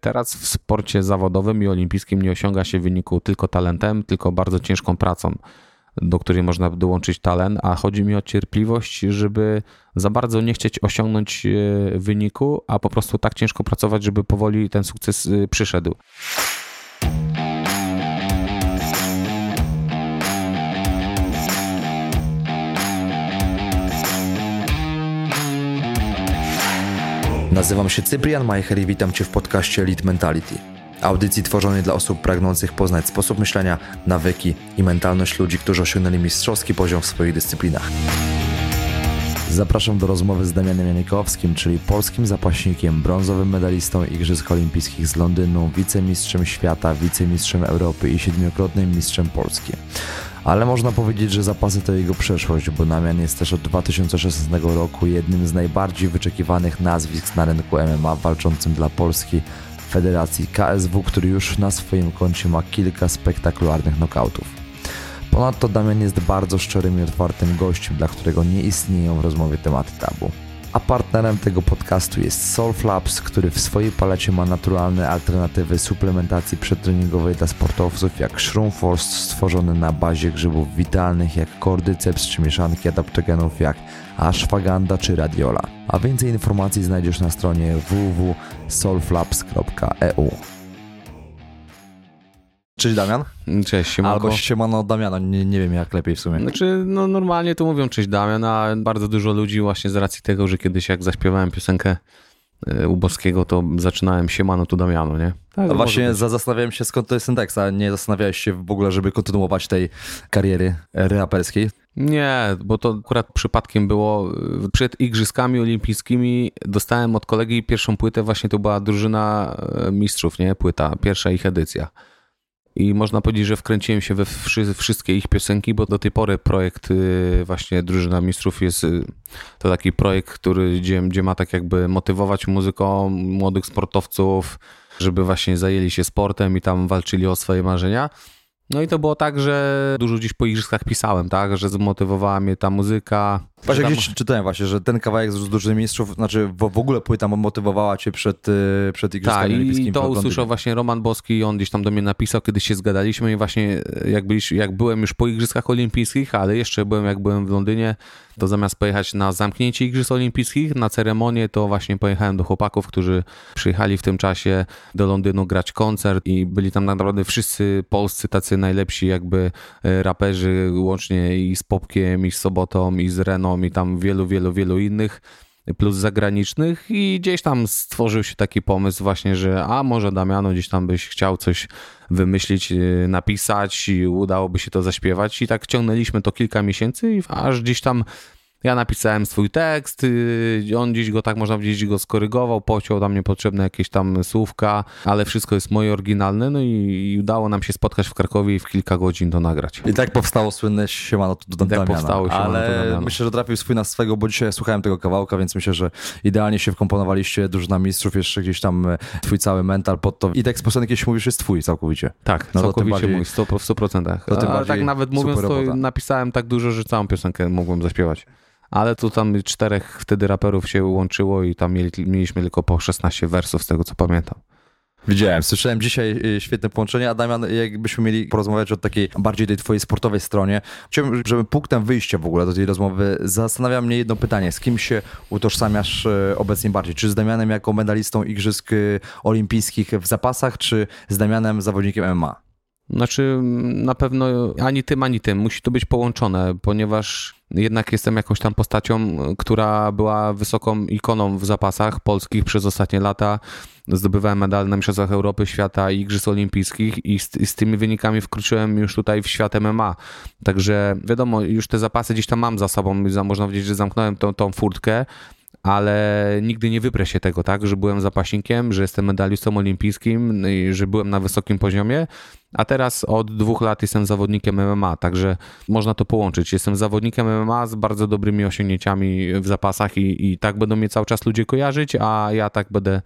Teraz w sporcie zawodowym i olimpijskim nie osiąga się wyniku tylko talentem, tylko bardzo ciężką pracą, do której można dołączyć talent, a chodzi mi o cierpliwość, żeby za bardzo nie chcieć osiągnąć e, wyniku, a po prostu tak ciężko pracować, żeby powoli ten sukces e, przyszedł. Nazywam się Cyprian Majcher i witam Cię w podcaście Elite Mentality. Audycji tworzonej dla osób pragnących poznać sposób myślenia, nawyki i mentalność ludzi, którzy osiągnęli mistrzowski poziom w swoich dyscyplinach. Zapraszam do rozmowy z Damianem Janikowskim, czyli polskim zapaśnikiem, brązowym medalistą Igrzysk Olimpijskich z Londynu, wicemistrzem świata, wicemistrzem Europy i siedmiokrotnym mistrzem Polski ale można powiedzieć, że zapasy to jego przeszłość, bo Namian jest też od 2016 roku jednym z najbardziej wyczekiwanych nazwisk na rynku MMA walczącym dla Polski Federacji KSW, który już na swoim koncie ma kilka spektakularnych knokautów. Ponadto Damian jest bardzo szczerym i otwartym gościem, dla którego nie istnieją w rozmowie tematy tabu a partnerem tego podcastu jest Soulflaps, który w swojej palecie ma naturalne alternatywy suplementacji przedtreningowej dla sportowców jak Shroomforce stworzony na bazie grzybów witalnych jak kordyceps czy mieszanki adaptogenów jak ashwagandha czy radiola. A więcej informacji znajdziesz na stronie www.soulflaps.eu. Cześć Damian. Cześć, siemanko. Albo siemano Damiana, nie, nie wiem jak lepiej w sumie. Znaczy, no normalnie to mówią cześć Damian, a bardzo dużo ludzi właśnie z racji tego, że kiedyś jak zaśpiewałem piosenkę e, u Boskiego, to zaczynałem siemano tu Damiano, nie? Tak, właśnie zastanawiałem się skąd to jest synteksa, a nie zastanawiałeś się w ogóle, żeby kontynuować tej kariery raperskiej? Nie, bo to akurat przypadkiem było. Przed Igrzyskami Olimpijskimi dostałem od kolegi pierwszą płytę, właśnie to była drużyna e, mistrzów, nie? Płyta, pierwsza ich edycja i można powiedzieć, że wkręciłem się we wszystkie ich piosenki, bo do tej pory projekt y, właśnie Drużyna Mistrzów jest y, to taki projekt, który, gdzie, gdzie ma tak jakby motywować muzyką młodych sportowców, żeby właśnie zajęli się sportem i tam walczyli o swoje marzenia. No i to było tak, że dużo gdzieś po igrzyskach pisałem, tak, że zmotywowała mnie ta muzyka. Właśnie tam... gdzieś czytałem właśnie, że ten kawałek z dużych mistrzów, znaczy w, ogóle płyta motywowała cię przed, y, przed igrzyskami tak, olimpijskimi. i to usłyszał właśnie Roman Boski, on gdzieś tam do mnie napisał, kiedy się zgadaliśmy i właśnie jak, byliś, jak byłem już po igrzyskach olimpijskich, ale jeszcze byłem jak byłem w Londynie, to zamiast pojechać na zamknięcie Igrzysk Olimpijskich, na ceremonię, to właśnie pojechałem do chłopaków, którzy przyjechali w tym czasie do Londynu grać koncert i byli tam naprawdę wszyscy polscy tacy najlepsi jakby e, raperzy, łącznie i z Popkiem, i z Sobotą, i z Reną, i tam wielu, wielu, wielu innych plus zagranicznych i gdzieś tam stworzył się taki pomysł właśnie, że a może Damiano gdzieś tam byś chciał coś wymyślić, y, napisać i udałoby się to zaśpiewać. I tak ciągnęliśmy to kilka miesięcy aż gdzieś tam ja napisałem swój tekst, y, on gdzieś go tak można powiedzieć go skorygował, pociął tam niepotrzebne jakieś tam słówka, ale wszystko jest moje oryginalne, no i, i udało nam się spotkać w Krakowie i w kilka godzin to nagrać. I tak powstało słynne Siemano do tak Damiana. Tak powstało Siemano Ale Damiana. myślę, że trafił swój na swego, bo dzisiaj słuchałem tego kawałka, więc myślę, że idealnie się wkomponowaliście, drużyna mistrzów, jeszcze gdzieś tam e, twój cały mental pod to. I tekst piosenki, jeśli mówisz, jest twój całkowicie. Tak, no całkowicie bardziej, mój, 100%. W 100%. To tym tak nawet mówiąc, to napisałem tak dużo, że całą piosenkę mogłem zaśpiewać ale tu tam czterech wtedy raperów się łączyło i tam mieli, mieliśmy tylko po 16 wersów z tego co pamiętam. Widziałem, słyszałem dzisiaj y, świetne połączenie, a Damian, jakbyśmy mieli porozmawiać o takiej bardziej tej twojej sportowej stronie, chciałbym, żeby punktem wyjścia w ogóle do tej rozmowy zastanawia mnie jedno pytanie, z kim się utożsamiasz y, obecnie bardziej? Czy z Damianem jako medalistą Igrzysk y, Olimpijskich w zapasach, czy z Damianem zawodnikiem MMA? Znaczy, na pewno ani tym, ani tym. Musi to być połączone, ponieważ jednak jestem jakąś tam postacią, która była wysoką ikoną w zapasach polskich przez ostatnie lata. Zdobywałem medal na Mistrzostwach Europy, Świata i Igrzysk Olimpijskich i z, z, tymi wynikami wkroczyłem już tutaj w świat MMA. Także wiadomo, już te zapasy gdzieś tam mam za sobą, można powiedzieć, że zamknąłem tą, tą furtkę, ale nigdy nie wyprę się tego, tak, że byłem zapaśnikiem, że jestem medalistą olimpijskim, że byłem na wysokim poziomie, a teraz od dwóch lat jestem zawodnikiem MMA, także można to połączyć. Jestem zawodnikiem MMA z bardzo dobrymi osiągnięciami w zapasach i, i tak będą mnie cały czas ludzie kojarzyć, a ja tak będę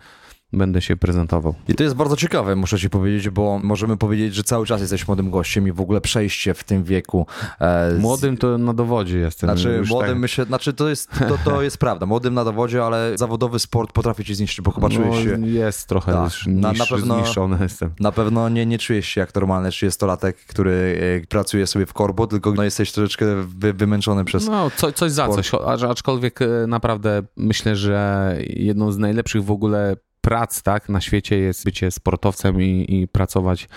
będę się prezentował. I to jest bardzo ciekawe, muszę ci powiedzieć, bo możemy powiedzieć, że cały czas jesteś młodym gościem i w ogóle przejście w tym wieku. E, z... Młodym to na dowodzie jestem. Znaczy, młodym tak... myślę, znaczy to jest, to, to jest prawda, młodym na dowodzie, ale zawodowy sport potrafi ci zniszczyć, bo chyba no, czujesz się... jest trochę tak, niż, na, na pewno, zniszczony jestem. Na pewno nie, nie czujesz się jak normalny 30-latek, który e, pracuje sobie w korbo, tylko no, jesteś troszeczkę wy, wymęczony przez... No, co, coś za sport. coś, aczkolwiek e, naprawdę myślę, że jedną z najlepszych w ogóle prac tak, na świecie jest bycie sportowcem i, i pracować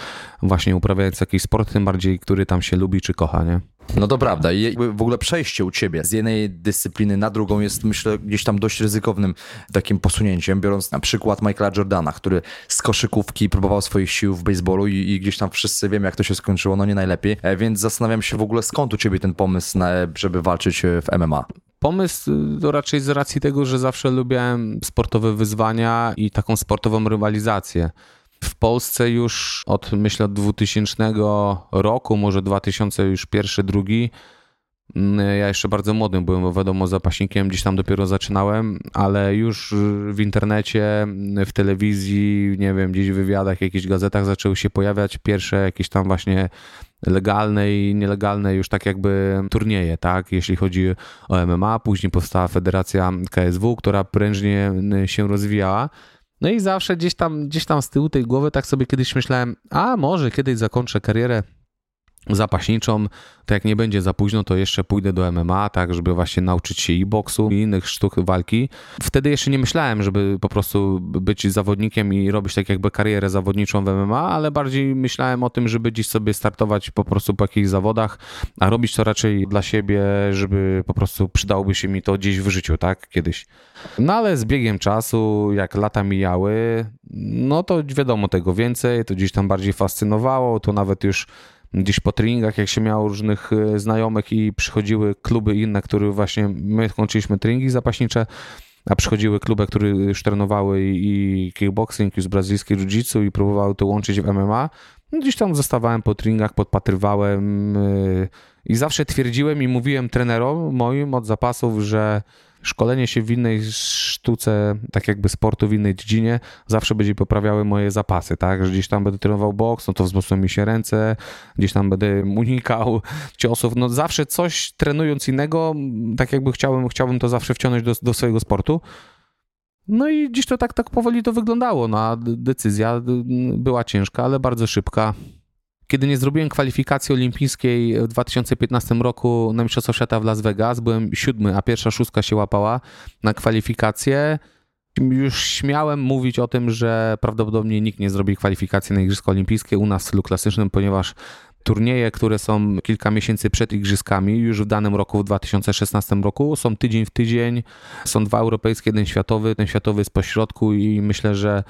właśnie uprawiając jakiś sport, tym bardziej, który tam się lubi czy kocha, nie? No to prawda i w ogóle przejście u ciebie z jednej dyscypliny na drugą jest myślę gdzieś tam dość ryzykownym takim posunięciem, biorąc na przykład Michaela Jordana, który z koszykówki próbował swoich sił w baseballu i, i gdzieś tam wszyscy wiemy jak to się skończyło, no nie najlepiej, e, więc zastanawiam się w ogóle skąd u ciebie ten pomysł, na, żeby walczyć e, w MMA. Pomysł y, to raczej z racji tego, że zawsze lubiłem sportowe wyzwania i taką sportową rywalizację. W Polsce już od myślę od 2000 roku, może 2000 już pierwszy, drugi, mm, ja jeszcze bardzo młodym byłem, wiadomo, zapaśnikiem gdzieś tam dopiero zaczynałem, ale już w internecie, w telewizji, nie wiem, gdzieś w wywiadach, jakichś gazetach zaczęły się pojawiać pierwsze jakieś tam właśnie legalne i nielegalne już tak jakby turnieje, tak, jeśli chodzi o MMA. Później powstała Federacja KSW, która prężnie się rozwijała. No i zawsze gdzieś tam, gdzieś tam z tyłu tej głowy tak sobie kiedyś myślałem, a może kiedyś zakończę karierę zapaśniczą, to jak nie będzie za późno, to jeszcze pójdę do MMA, tak, żeby właśnie nauczyć się i boksu, i innych sztuk walki. Wtedy jeszcze nie myślałem, żeby po prostu być zawodnikiem i robić tak jakby karierę zawodniczą w MMA, ale bardziej myślałem o tym, żeby gdzieś sobie startować po prostu po jakichś zawodach, a robić to raczej dla siebie, żeby po prostu przydałoby się mi to gdzieś w życiu, tak, kiedyś. No ale z biegiem czasu, jak lata mijały, no to wiadomo tego więcej, to gdzieś tam bardziej fascynowało, to nawet już gdzieś po treningach, jak się miało różnych e, znajomych i przychodziły kluby inne, które właśnie, my kończyliśmy treningi zapaśnicze, a przychodziły kluby, które już trenowały i kickboxing, już brazylijskie jiu-jitsu i próbowały to łączyć w MMA. No gdzieś tam zostawałem po treningach, podpatrywałem e, i zawsze twierdziłem i mówiłem trenerom moim od zapasów, że szkolenie się w innej sztuce, tak jakby sportu w innej dziedzinie, zawsze będzie poprawiały moje zapasy, tak? Że gdzieś tam będę trenował boks, no to wzmocnią mi się ręce, gdzieś tam będę unikał ciosów, no zawsze coś trenując innego, tak jakby chciałbym, chciałbym to zawsze wciągnąć do, do swojego sportu. No i dziś to tak, tak powoli to wyglądało. No, a decyzja była ciężka, ale bardzo szybka. Kiedy nie zrobiłem kwalifikacji olimpijskiej w 2015 roku na Mistrzostwa Świata w Las Vegas, byłem siódmy, a pierwsza szóstka się łapała na kwalifikację. Już śmiałem mówić o tym, że prawdopodobnie nikt nie zrobi kwalifikacji na Igrzyska Olimpijskie u nas w stylu klasycznym, ponieważ turnieje, które są kilka miesięcy przed igrzyskami, już w danym roku, w 2016 roku, są tydzień w tydzień, są dwa europejskie, jeden światowy, ten światowy jest pośrodku i myślę, że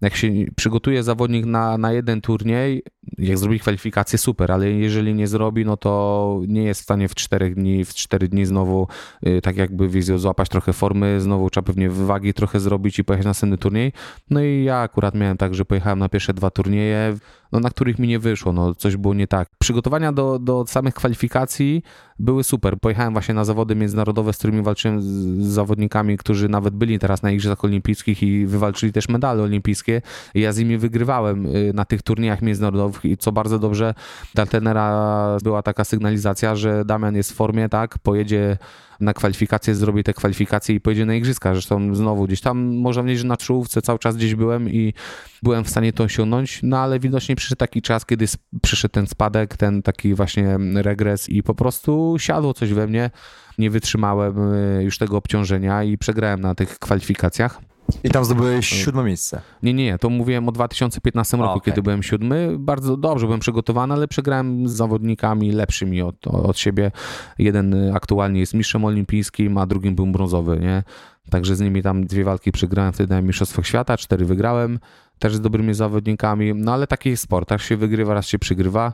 jak się przygotuje zawodnik na, na jeden turniej, jak zrobi kwalifikację, super, ale jeżeli nie zrobi, no to nie jest w stanie w czterech dni, w cztery dni znowu y, tak jakby wizję złapać trochę formy, znowu trzeba pewnie wagi trochę zrobić i pojechać na następny turniej. No i ja akurat miałem tak, że pojechałem na pierwsze dwa turnieje, no, na których mi nie wyszło, no coś było nie tak. Przygotowania do, do samych kwalifikacji były super. Pojechałem właśnie na zawody międzynarodowe, z którymi walczyłem z, z zawodnikami, którzy nawet byli teraz na Igrzyskach Olimpijskich i wywalczyli też medale olimpijskie. I ja z nimi wygrywałem y, na tych turniejach międzynarodowych i co bardzo dobrze dla tenera była taka sygnalizacja, że Damian jest w formie, tak, pojedzie na kwalifikacje, zrobi te kwalifikacje i pojedzie na igrzyska. Zresztą znowu gdzieś tam można powiedzieć, że na czołówce cały czas gdzieś byłem i byłem w stanie to osiągnąć, no ale widocznie przyszedł taki czas, kiedy przyszedł ten spadek, ten taki właśnie regres i po prostu siadło coś we mnie. Nie wytrzymałem y, już tego obciążenia i przegrałem na tych kwalifikacjach. I tam zdobyłeś siódme miejsce. Nie, nie, to mówiłem o 2015 roku, okay. kiedy byłem siódmy. Bardzo dobrze byłem przygotowany, ale przegrałem z zawodnikami lepszymi od, od siebie. Jeden aktualnie jest mistrzem olimpijskim, a drugim był brązowy, nie? Także z nimi tam dwie walki przegrałem wtedy na Mistrzostwach Świata, cztery wygrałem, też z dobrymi zawodnikami. No ale taki jest sport, tak się wygrywa, raz się przygrywa.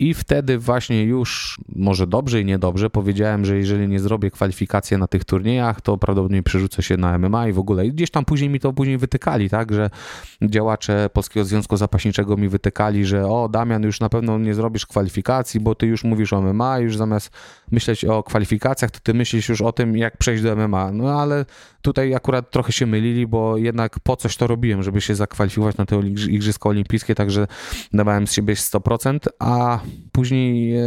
I wtedy właśnie już, może dobrze i niedobrze, powiedziałem, że jeżeli nie zrobię kwalifikacji na tych turniejach, to prawdopodobnie przerzucę się na MMA i w ogóle. I gdzieś tam później mi to później wytykali, tak, że działacze Polskiego Związku Zapaśniczego mi wytykali, że o Damian, już na pewno nie zrobisz kwalifikacji, bo ty już mówisz o MMA, już zamiast myśleć o kwalifikacjach, to ty myślisz już o tym, jak przejść do MMA. No ale tutaj akurat trochę się mylili, bo jednak po coś to robiłem, żeby się zakwalifikować na te Igrzyska Olimpijskie, także dawałem z siebie 100%, a później e,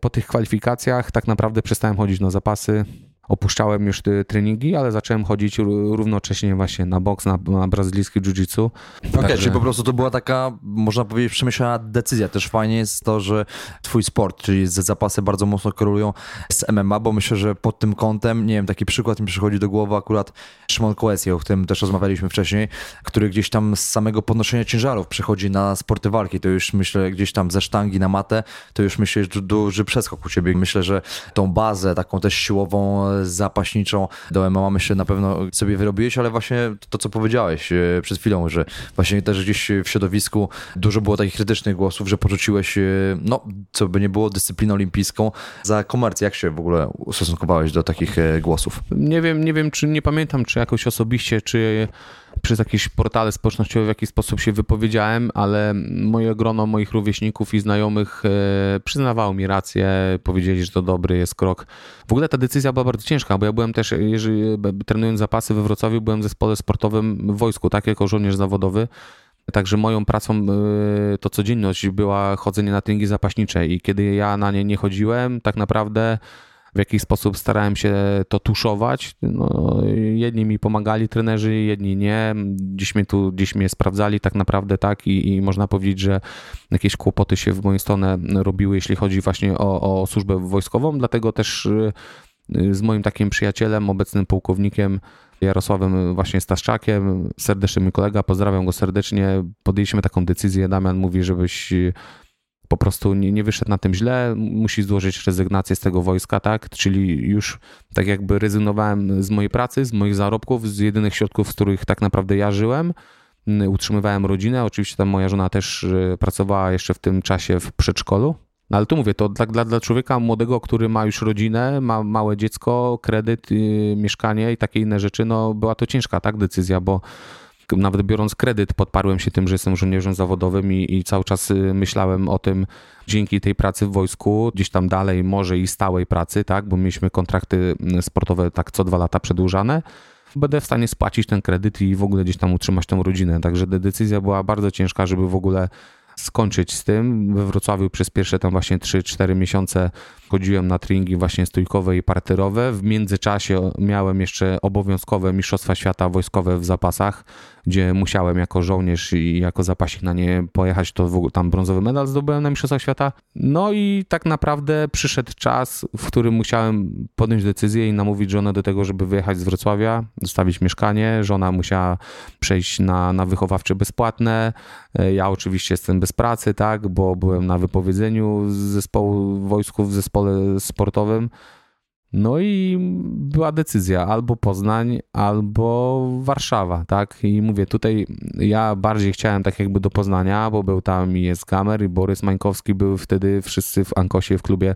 po tych kwalifikacjach tak naprawdę przestałem chodzić na zapasy, opuszczałem już te treningi, ale zacząłem chodzić równocześnie właśnie na boks, na, na brazylijski jiu-jitsu. Okej, okay, czyli po prostu to była taka, można powiedzieć, przemyślana decyzja. Też fajnie jest to, że twój sport, czyli zapasy bardzo mocno korelują z MMA, bo myślę, że pod tym kątem, nie wiem, taki przykład mi przychodzi do głowy akurat Szymon Koesje, o którym też rozmawialiśmy wcześniej, który gdzieś tam z samego podnoszenia ciężarów przechodzi na sporty walki. To już myślę gdzieś tam ze sztangi na matę, to już myślę, że duży przeskok u ciebie. Myślę, że tą bazę taką też siłową zapaśniczą do MMA myślę na pewno sobie wyrobiłeś, ale właśnie to, co powiedziałeś e, przed chwilą, że właśnie też gdzieś w środowisku dużo było takich krytycznych głosów, że porzuciłeś, e, no, co by nie było, dyscyplinę olimpijską za komercję. Jak się w ogóle ustosunkowałeś do takich e, głosów? Nie wiem, nie wiem, czy nie pamiętam, czy jakoś osobiście, czy przez jakieś portale społecznościowe w jakiś sposób się wypowiedziałem, ale moje grono moich rówieśników i znajomych e, przyznawało mi rację, powiedzieli, że to dobry jest krok. W ogóle ta decyzja była bardzo ciężka, bo ja byłem też, jeżeli trenując zapasy we Wrocławiu, byłem w zespole sportowym w wojsku, tak, jako żołnierz zawodowy. Także moją pracą e, to codzienność była chodzenie na treningi zapaśnicze i kiedy ja na nie nie chodziłem, tak naprawdę w jakiś sposób starałem się to tuszować. No, jedni mi pomagali trenerzy, jedni nie. Dziś mnie tu, dziś mnie sprawdzali tak naprawdę tak i, i można powiedzieć, że jakieś kłopoty się w moją stronę robiły, jeśli chodzi właśnie o, o służbę wojskową, dlatego też y, z moim takim przyjacielem, obecnym pułkownikiem Jarosławem właśnie Staszczakiem, serdeczny mój kolega, pozdrawiam go serdecznie, podjęliśmy taką decyzję, Damian mówi, żebyś po prostu nie, nie wyszedł na tym źle, musi złożyć rezygnację z tego wojska, tak? Czyli już tak jakby rezygnowałem z mojej pracy, z moich zarobków, z jedynych środków, z których tak naprawdę ja żyłem. Utrzymywałem rodzinę, oczywiście tam moja żona też e, pracowała jeszcze w tym czasie w przedszkolu. No ale tu mówię, to dla, dla, dla człowieka młodego, który ma już rodzinę, ma małe dziecko, kredyt, yy, mieszkanie i takie inne rzeczy, no była to ciężka tak decyzja, bo nawet biorąc kredyt, podparłem się tym, że jestem żołnierzem zawodowym i, i cały czas y, myślałem o tym, dzięki tej pracy w wojsku, gdzieś tam dalej może i stałej pracy, tak, bo mieliśmy kontrakty sportowe tak co dwa lata przedłużane, będę w stanie spłacić ten kredyt i w ogóle gdzieś tam utrzymać tą rodzinę. Także decyzja była bardzo ciężka, żeby w ogóle skończyć z tym. We Wrocławiu przez pierwsze tam właśnie 3-4 miesiące chodziłem na treningi właśnie stójkowe i parterowe. W międzyczasie miałem jeszcze obowiązkowe Mistrzostwa Świata wojskowe w zapasach, gdzie musiałem jako żołnierz i jako zapasik na nie pojechać, to tam brązowy medal zdobyłem na Mistrzostwach Świata. No i tak naprawdę przyszedł czas, w którym musiałem podjąć decyzję i namówić żonę do tego, żeby wyjechać z Wrocławia, zostawić mieszkanie. Żona musiała przejść na, na wychowawcze bezpłatne. Ja oczywiście jestem bez pracy, tak, bo byłem na wypowiedzeniu z zespołu wojsku w sportowym. No i była decyzja albo Poznań, albo Warszawa, tak? I mówię, tutaj ja bardziej chciałem tak jakby do Poznania, bo był tam i jest Gamer i Borys Mańkowski, były wtedy wszyscy w Ankosie w klubie,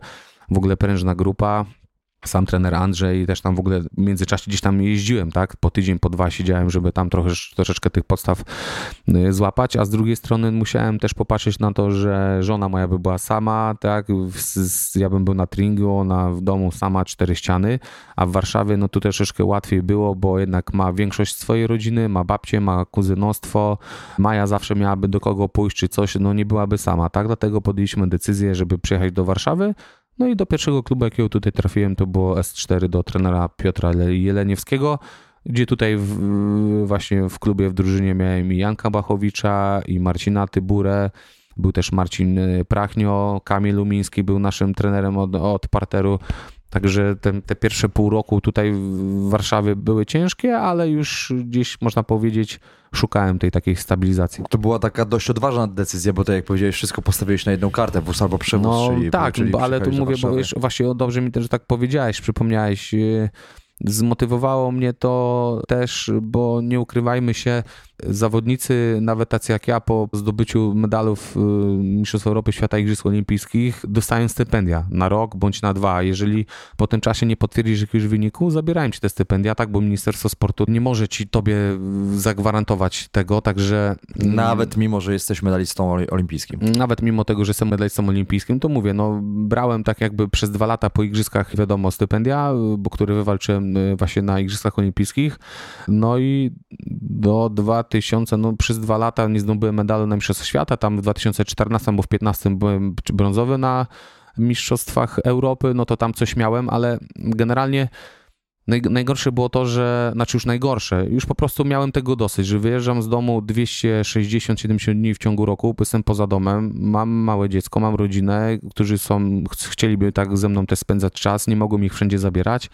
w ogóle prężna grupa, sam trener Andrzej, też tam w ogóle w międzyczasie gdzieś tam jeździłem, tak? Po tydzień, po dwa siedziałem, żeby tam trochę, troszeczkę tych podstaw y, złapać, a z drugiej strony musiałem też popatrzeć na to, że żona moja by była sama, tak? Ja bym był na treningu, ona w domu sama, cztery ściany, a w Warszawie no tu troszeczkę łatwiej było, bo jednak ma większość swojej rodziny, ma babcię, ma kuzynostwo, Maja zawsze miałaby do kogo pójść czy coś, no nie byłaby sama, tak? Dlatego podjęliśmy decyzję, żeby przyjechać do Warszawy, no i do pierwszego klubu, jakiego tutaj trafiłem, to było S4 do trenera Piotra Jeleniewskiego, gdzie tutaj w, właśnie w klubie, w drużynie miałem i Janka Bachowicza, i Marcina Tyburę, był też Marcin Prachnio, Kamil Lumiński był naszym trenerem od, od parteru. Także te, te pierwsze pół roku tutaj w Warszawie były ciężkie, ale już gdzieś można powiedzieć, szukałem tej takiej stabilizacji. To była taka dość odważna decyzja, bo to jak powiedziałeś, wszystko postawiłeś na jedną kartę, wóz albo przewóz. No czyli, tak, czyli ale tu mówię, bo wiesz, właśnie dobrze mi też, tak powiedziałeś, przypomniałeś. Yy, zmotywowało mnie to też, bo nie ukrywajmy się, zawodnicy, nawet tacy jak ja, po zdobyciu medalów y, Mistrzostw Europy, Świata Igrzysk Olimpijskich, dostają stypendia na rok bądź na dwa. Jeżeli po tym czasie nie potwierdzisz jakiegoś wyniku, zabierają ci te stypendia, tak, bo Ministerstwo Sportu nie może ci tobie zagwarantować tego, także... Nawet mimo, że jesteś medalistą olimpijskim. Nawet mimo tego, że jestem medalistą olimpijskim, to mówię, no brałem tak jakby przez dwa lata po igrzyskach, wiadomo, stypendia, bo które wywalczyłem y, właśnie na igrzyskach olimpijskich, no i do 2000, no przez dwa lata nie zdobyłem medalu na Mistrzostwach Świata, tam w 2014 albo w 2015 byłem brązowy na Mistrzostwach Europy, no to tam coś miałem, ale generalnie najgorsze było to, że, znaczy już najgorsze, już po prostu miałem tego dosyć, że wyjeżdżam z domu 260-70 dni w ciągu roku, jestem poza domem, mam małe dziecko, mam rodzinę, którzy są, chcieliby tak ze mną też spędzać czas, nie mogą ich wszędzie zabierać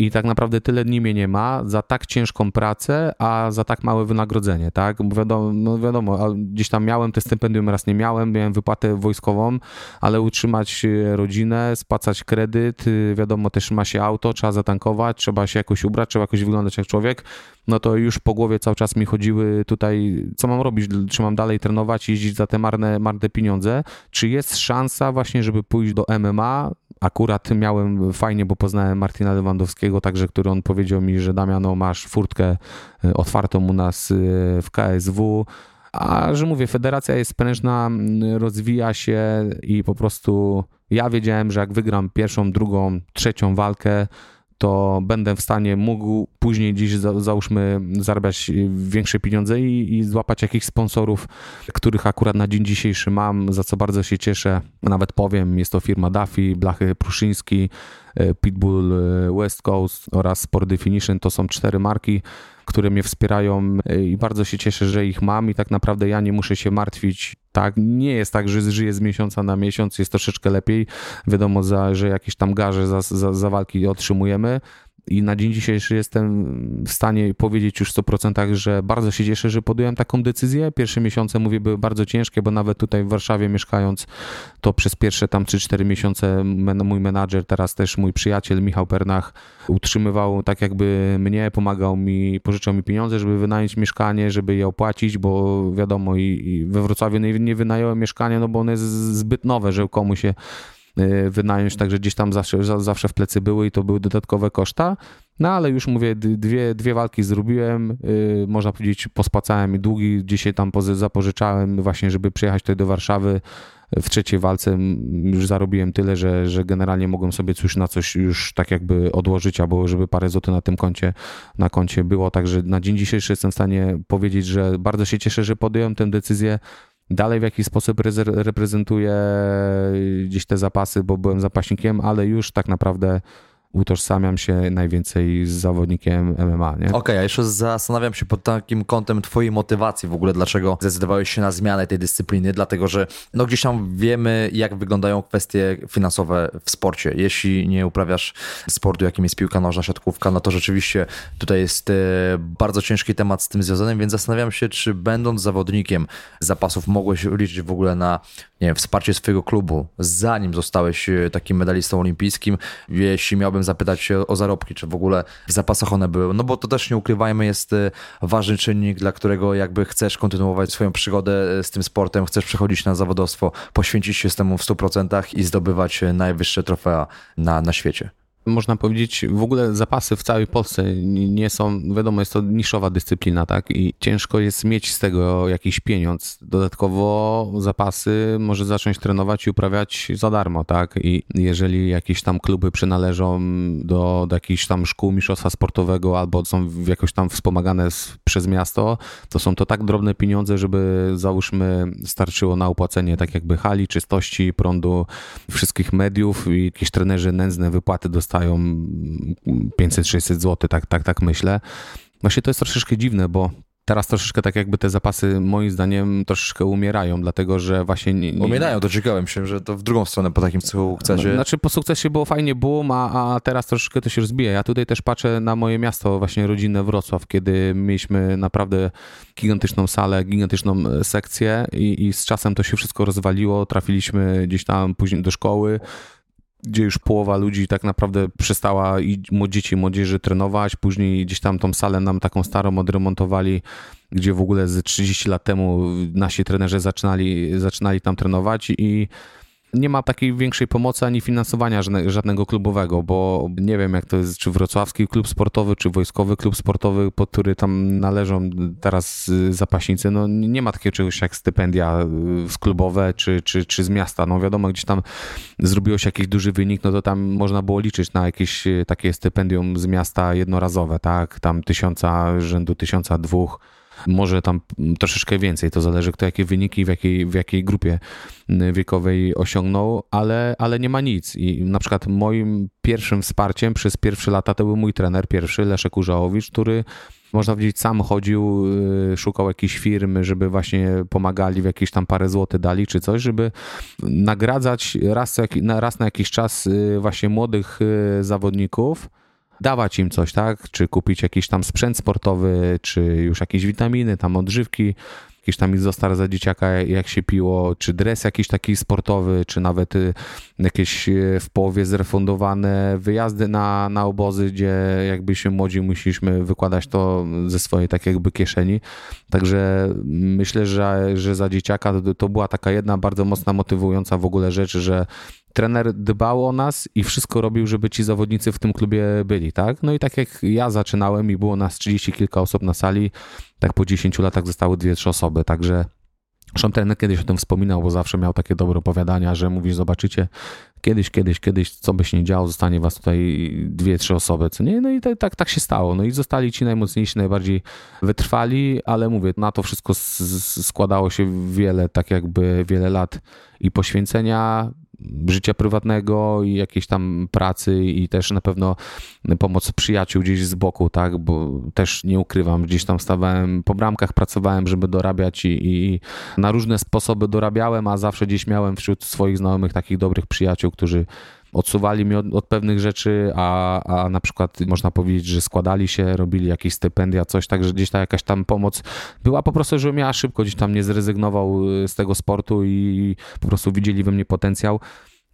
i tak naprawdę tyle dni mnie nie ma za tak ciężką pracę, a za tak małe wynagrodzenie, tak? Bo wiadomo, no wiadomo, gdzieś tam miałem te stypendium, raz nie miałem, miałem wypłatę wojskową, ale utrzymać e, rodzinę, spłacać kredyt, e, wiadomo, też ma się auto, trzeba zatankować, trzeba się jakoś ubrać, trzeba jakoś wyglądać jak człowiek, no to już po głowie cały czas mi chodziły tutaj, co mam robić, czy mam dalej trenować, jeździć za te marne, marne pieniądze, czy jest szansa właśnie, żeby pójść do MMA, akurat miałem fajnie, bo poznałem Martina Lewandowskiego, także który on powiedział mi, że Damiano masz furtkę e, otwartą u nas e, w KSW, a że mówię, federacja jest prężna, rozwija się i po prostu ja wiedziałem, że jak wygram pierwszą, drugą, trzecią walkę, to będę w stanie mógł później dziś załóżmy zarabiać większe pieniądze i, i złapać jakichś sponsorów, których akurat na dzień dzisiejszy mam, za co bardzo się cieszę. Nawet powiem, jest to firma Duffy, Blachy Pruszyński, Pitbull e, West Coast oraz Sport Definition. To są cztery marki, które mnie wspierają e, i bardzo się cieszę, że ich mam i tak naprawdę ja nie muszę się martwić. Tak, nie jest tak, że żyję z miesiąca na miesiąc, jest troszeczkę lepiej. Wiadomo, za, że jakieś tam garze za, za, za walki otrzymujemy, i na dzień dzisiejszy jestem w stanie powiedzieć już w 100%, że bardzo się cieszę, że podjąłem taką decyzję. Pierwsze miesiące, mówię, były bardzo ciężkie, bo nawet tutaj w Warszawie mieszkając, to przez pierwsze tam 3-4 miesiące mój menadżer, teraz też mój przyjaciel Michał Pernach utrzymywał tak jakby mnie, pomagał mi, pożyczał mi pieniądze, żeby wynająć mieszkanie, żeby je opłacić, bo wiadomo i, i we Wrocławiu nie, nie wynająłem mieszkania, no bo one jest zbyt nowe, że komu się wynająć, także gdzieś tam zawsze, zawsze w plecy były i to były dodatkowe koszta. No ale już mówię, dwie, dwie walki zrobiłem, yy, można powiedzieć pospłacałem długi, dzisiaj tam zapożyczałem właśnie, żeby przyjechać tutaj do Warszawy. W trzeciej walce już zarobiłem tyle, że, że generalnie mogłem sobie coś na coś już tak jakby odłożyć, albo żeby parę złotych na tym koncie, na koncie było. Także na dzień dzisiejszy jestem w stanie powiedzieć, że bardzo się cieszę, że podjąłem tę decyzję dalej w jakiś sposób reprezentuję gdzieś te zapasy, bo byłem zapaśnikiem, ale już tak naprawdę utożsamiam się najwięcej z zawodnikiem MMA. Okej, okay, a jeszcze zastanawiam się pod takim kątem twojej motywacji w ogóle, dlaczego zdecydowałeś się na zmianę tej dyscypliny, dlatego że no gdzieś tam wiemy, jak wyglądają kwestie finansowe w sporcie. Jeśli nie uprawiasz sportu, jakim jest piłka nożna, siatkówka, no to rzeczywiście tutaj jest e, bardzo ciężki temat z tym związany, więc zastanawiam się, czy będąc zawodnikiem zapasów mogłeś liczyć w ogóle na nie wiem, wsparcie swojego klubu, zanim zostałeś e, takim medalistą olimpijskim, jeśli miałbym zapytać się o zarobki, czy w ogóle w zapasach one były, no bo to też nie ukrywajmy, jest e, ważny czynnik, dla którego jakby chcesz kontynuować swoją przygodę e, z tym sportem, chcesz przechodzić na zawodowstwo, poświęcić się temu w 100% i zdobywać najwyższe trofea na, na świecie można powiedzieć, w ogóle zapasy w całej Polsce nie są, wiadomo, jest to niszowa dyscyplina, tak? I ciężko jest mieć z tego jakiś pieniądz. Dodatkowo zapasy może zacząć trenować i uprawiać za darmo, tak? I jeżeli jakieś tam kluby przynależą do, do jakichś tam szkół mistrzostwa sportowego albo są jakoś tam wspomagane przez miasto, to są to tak drobne pieniądze, żeby załóżmy starczyło na opłacenie tak jakby hali, czystości, prądu, wszystkich mediów i jakieś trenerzy nędzne wypłaty dostają dostają 500-600 zł, tak, tak, tak myślę. Właśnie to jest troszeczkę dziwne, bo teraz troszeczkę tak jakby te zapasy moim zdaniem troszeczkę umierają, dlatego że właśnie... Nie, nie... Umierają, doczekałem się, że to w drugą stronę po takim sukcesie. Znaczy po sukcesie było fajnie boom, a, a teraz troszeczkę to się rozbija. Ja tutaj też patrzę na moje miasto, właśnie rodzinne Wrocław, kiedy mieliśmy naprawdę gigantyczną salę, gigantyczną e, sekcję i, i z czasem to się wszystko rozwaliło, trafiliśmy gdzieś tam później do szkoły, gdzie już połowa ludzi tak naprawdę przestała i dzieci młodzieży trenować, później gdzieś tam tą salę nam taką starą odremontowali, gdzie w ogóle z 30 lat temu nasi trenerzy zaczynali, zaczynali tam trenować i nie ma takiej większej pomocy ani finansowania żadnego klubowego, bo nie wiem jak to jest, czy wrocławski klub sportowy, czy wojskowy klub sportowy, pod który tam należą teraz zapaśnicy, no nie ma takiego czegoś jak stypendia y, klubowe, czy, czy, czy z miasta. No wiadomo, gdzieś tam zrobiło się jakiś duży wynik, no to tam można było liczyć na jakieś y, takie stypendium z miasta jednorazowe, tak, tam tysiąca, rzędu tysiąca, dwóch, może tam troszeczkę więcej, to zależy kto jakie wyniki w jakiej, w jakiej grupie wiekowej osiągnął, ale, ale nie ma nic. I na przykład moim pierwszym wsparciem przez pierwsze lata to był mój trener pierwszy, Leszek Urzałowicz, który można powiedzieć, sam chodził, y, szukał jakiejś firmy, żeby właśnie pomagali w jakieś tam parę złotych dali czy coś, żeby nagradzać raz, raz na jakiś czas y, właśnie młodych y, zawodników, dawać im coś, tak? Czy kupić jakiś tam sprzęt sportowy, czy już jakieś witaminy, tam odżywki, jakiś tam izostar za dzieciaka, jak się piło, czy dres jakiś taki sportowy, czy nawet y, jakieś y, w połowie zrefundowane wyjazdy na, na obozy, gdzie jakby się młodzi musieliśmy wykładać to ze swojej tak jakby kieszeni. Także myślę, że, że za dzieciaka to, to była taka jedna bardzo mocna motywująca w ogóle rzecz, że trener dbał o nas i wszystko robił, żeby ci zawodnicy w tym klubie byli, tak? No i tak jak ja zaczynałem i było nas 30 kilka osób na sali, tak po 10 latach zostały dwie, trzy osoby, także Zresztą trener kiedyś o tym wspominał, bo zawsze miał takie dobre opowiadania, że mówi, zobaczycie, kiedyś, kiedyś, kiedyś, co by się nie działo, zostanie was tutaj dwie, trzy osoby, co nie? No i tak, tak, tak się stało. No i zostali ci najmocniejsi, najbardziej wytrwali, ale mówię, na to wszystko składało się wiele, tak jakby wiele lat i poświęcenia, życia prywatnego i jakiejś tam pracy i też na pewno pomoc przyjaciół gdzieś z boku, tak, bo też nie ukrywam, gdzieś tam stawałem po bramkach, pracowałem, żeby dorabiać i, i na różne sposoby dorabiałem, a zawsze gdzieś miałem wśród swoich znajomych takich dobrych przyjaciół, którzy odsuwali mnie od, od, pewnych rzeczy, a, a na przykład można powiedzieć, że składali się, robili jakieś stypendia, coś, także gdzieś ta jakaś tam pomoc była po prostu, żebym ja szybko gdzieś tam nie zrezygnował z tego sportu i po prostu widzieli we mnie potencjał.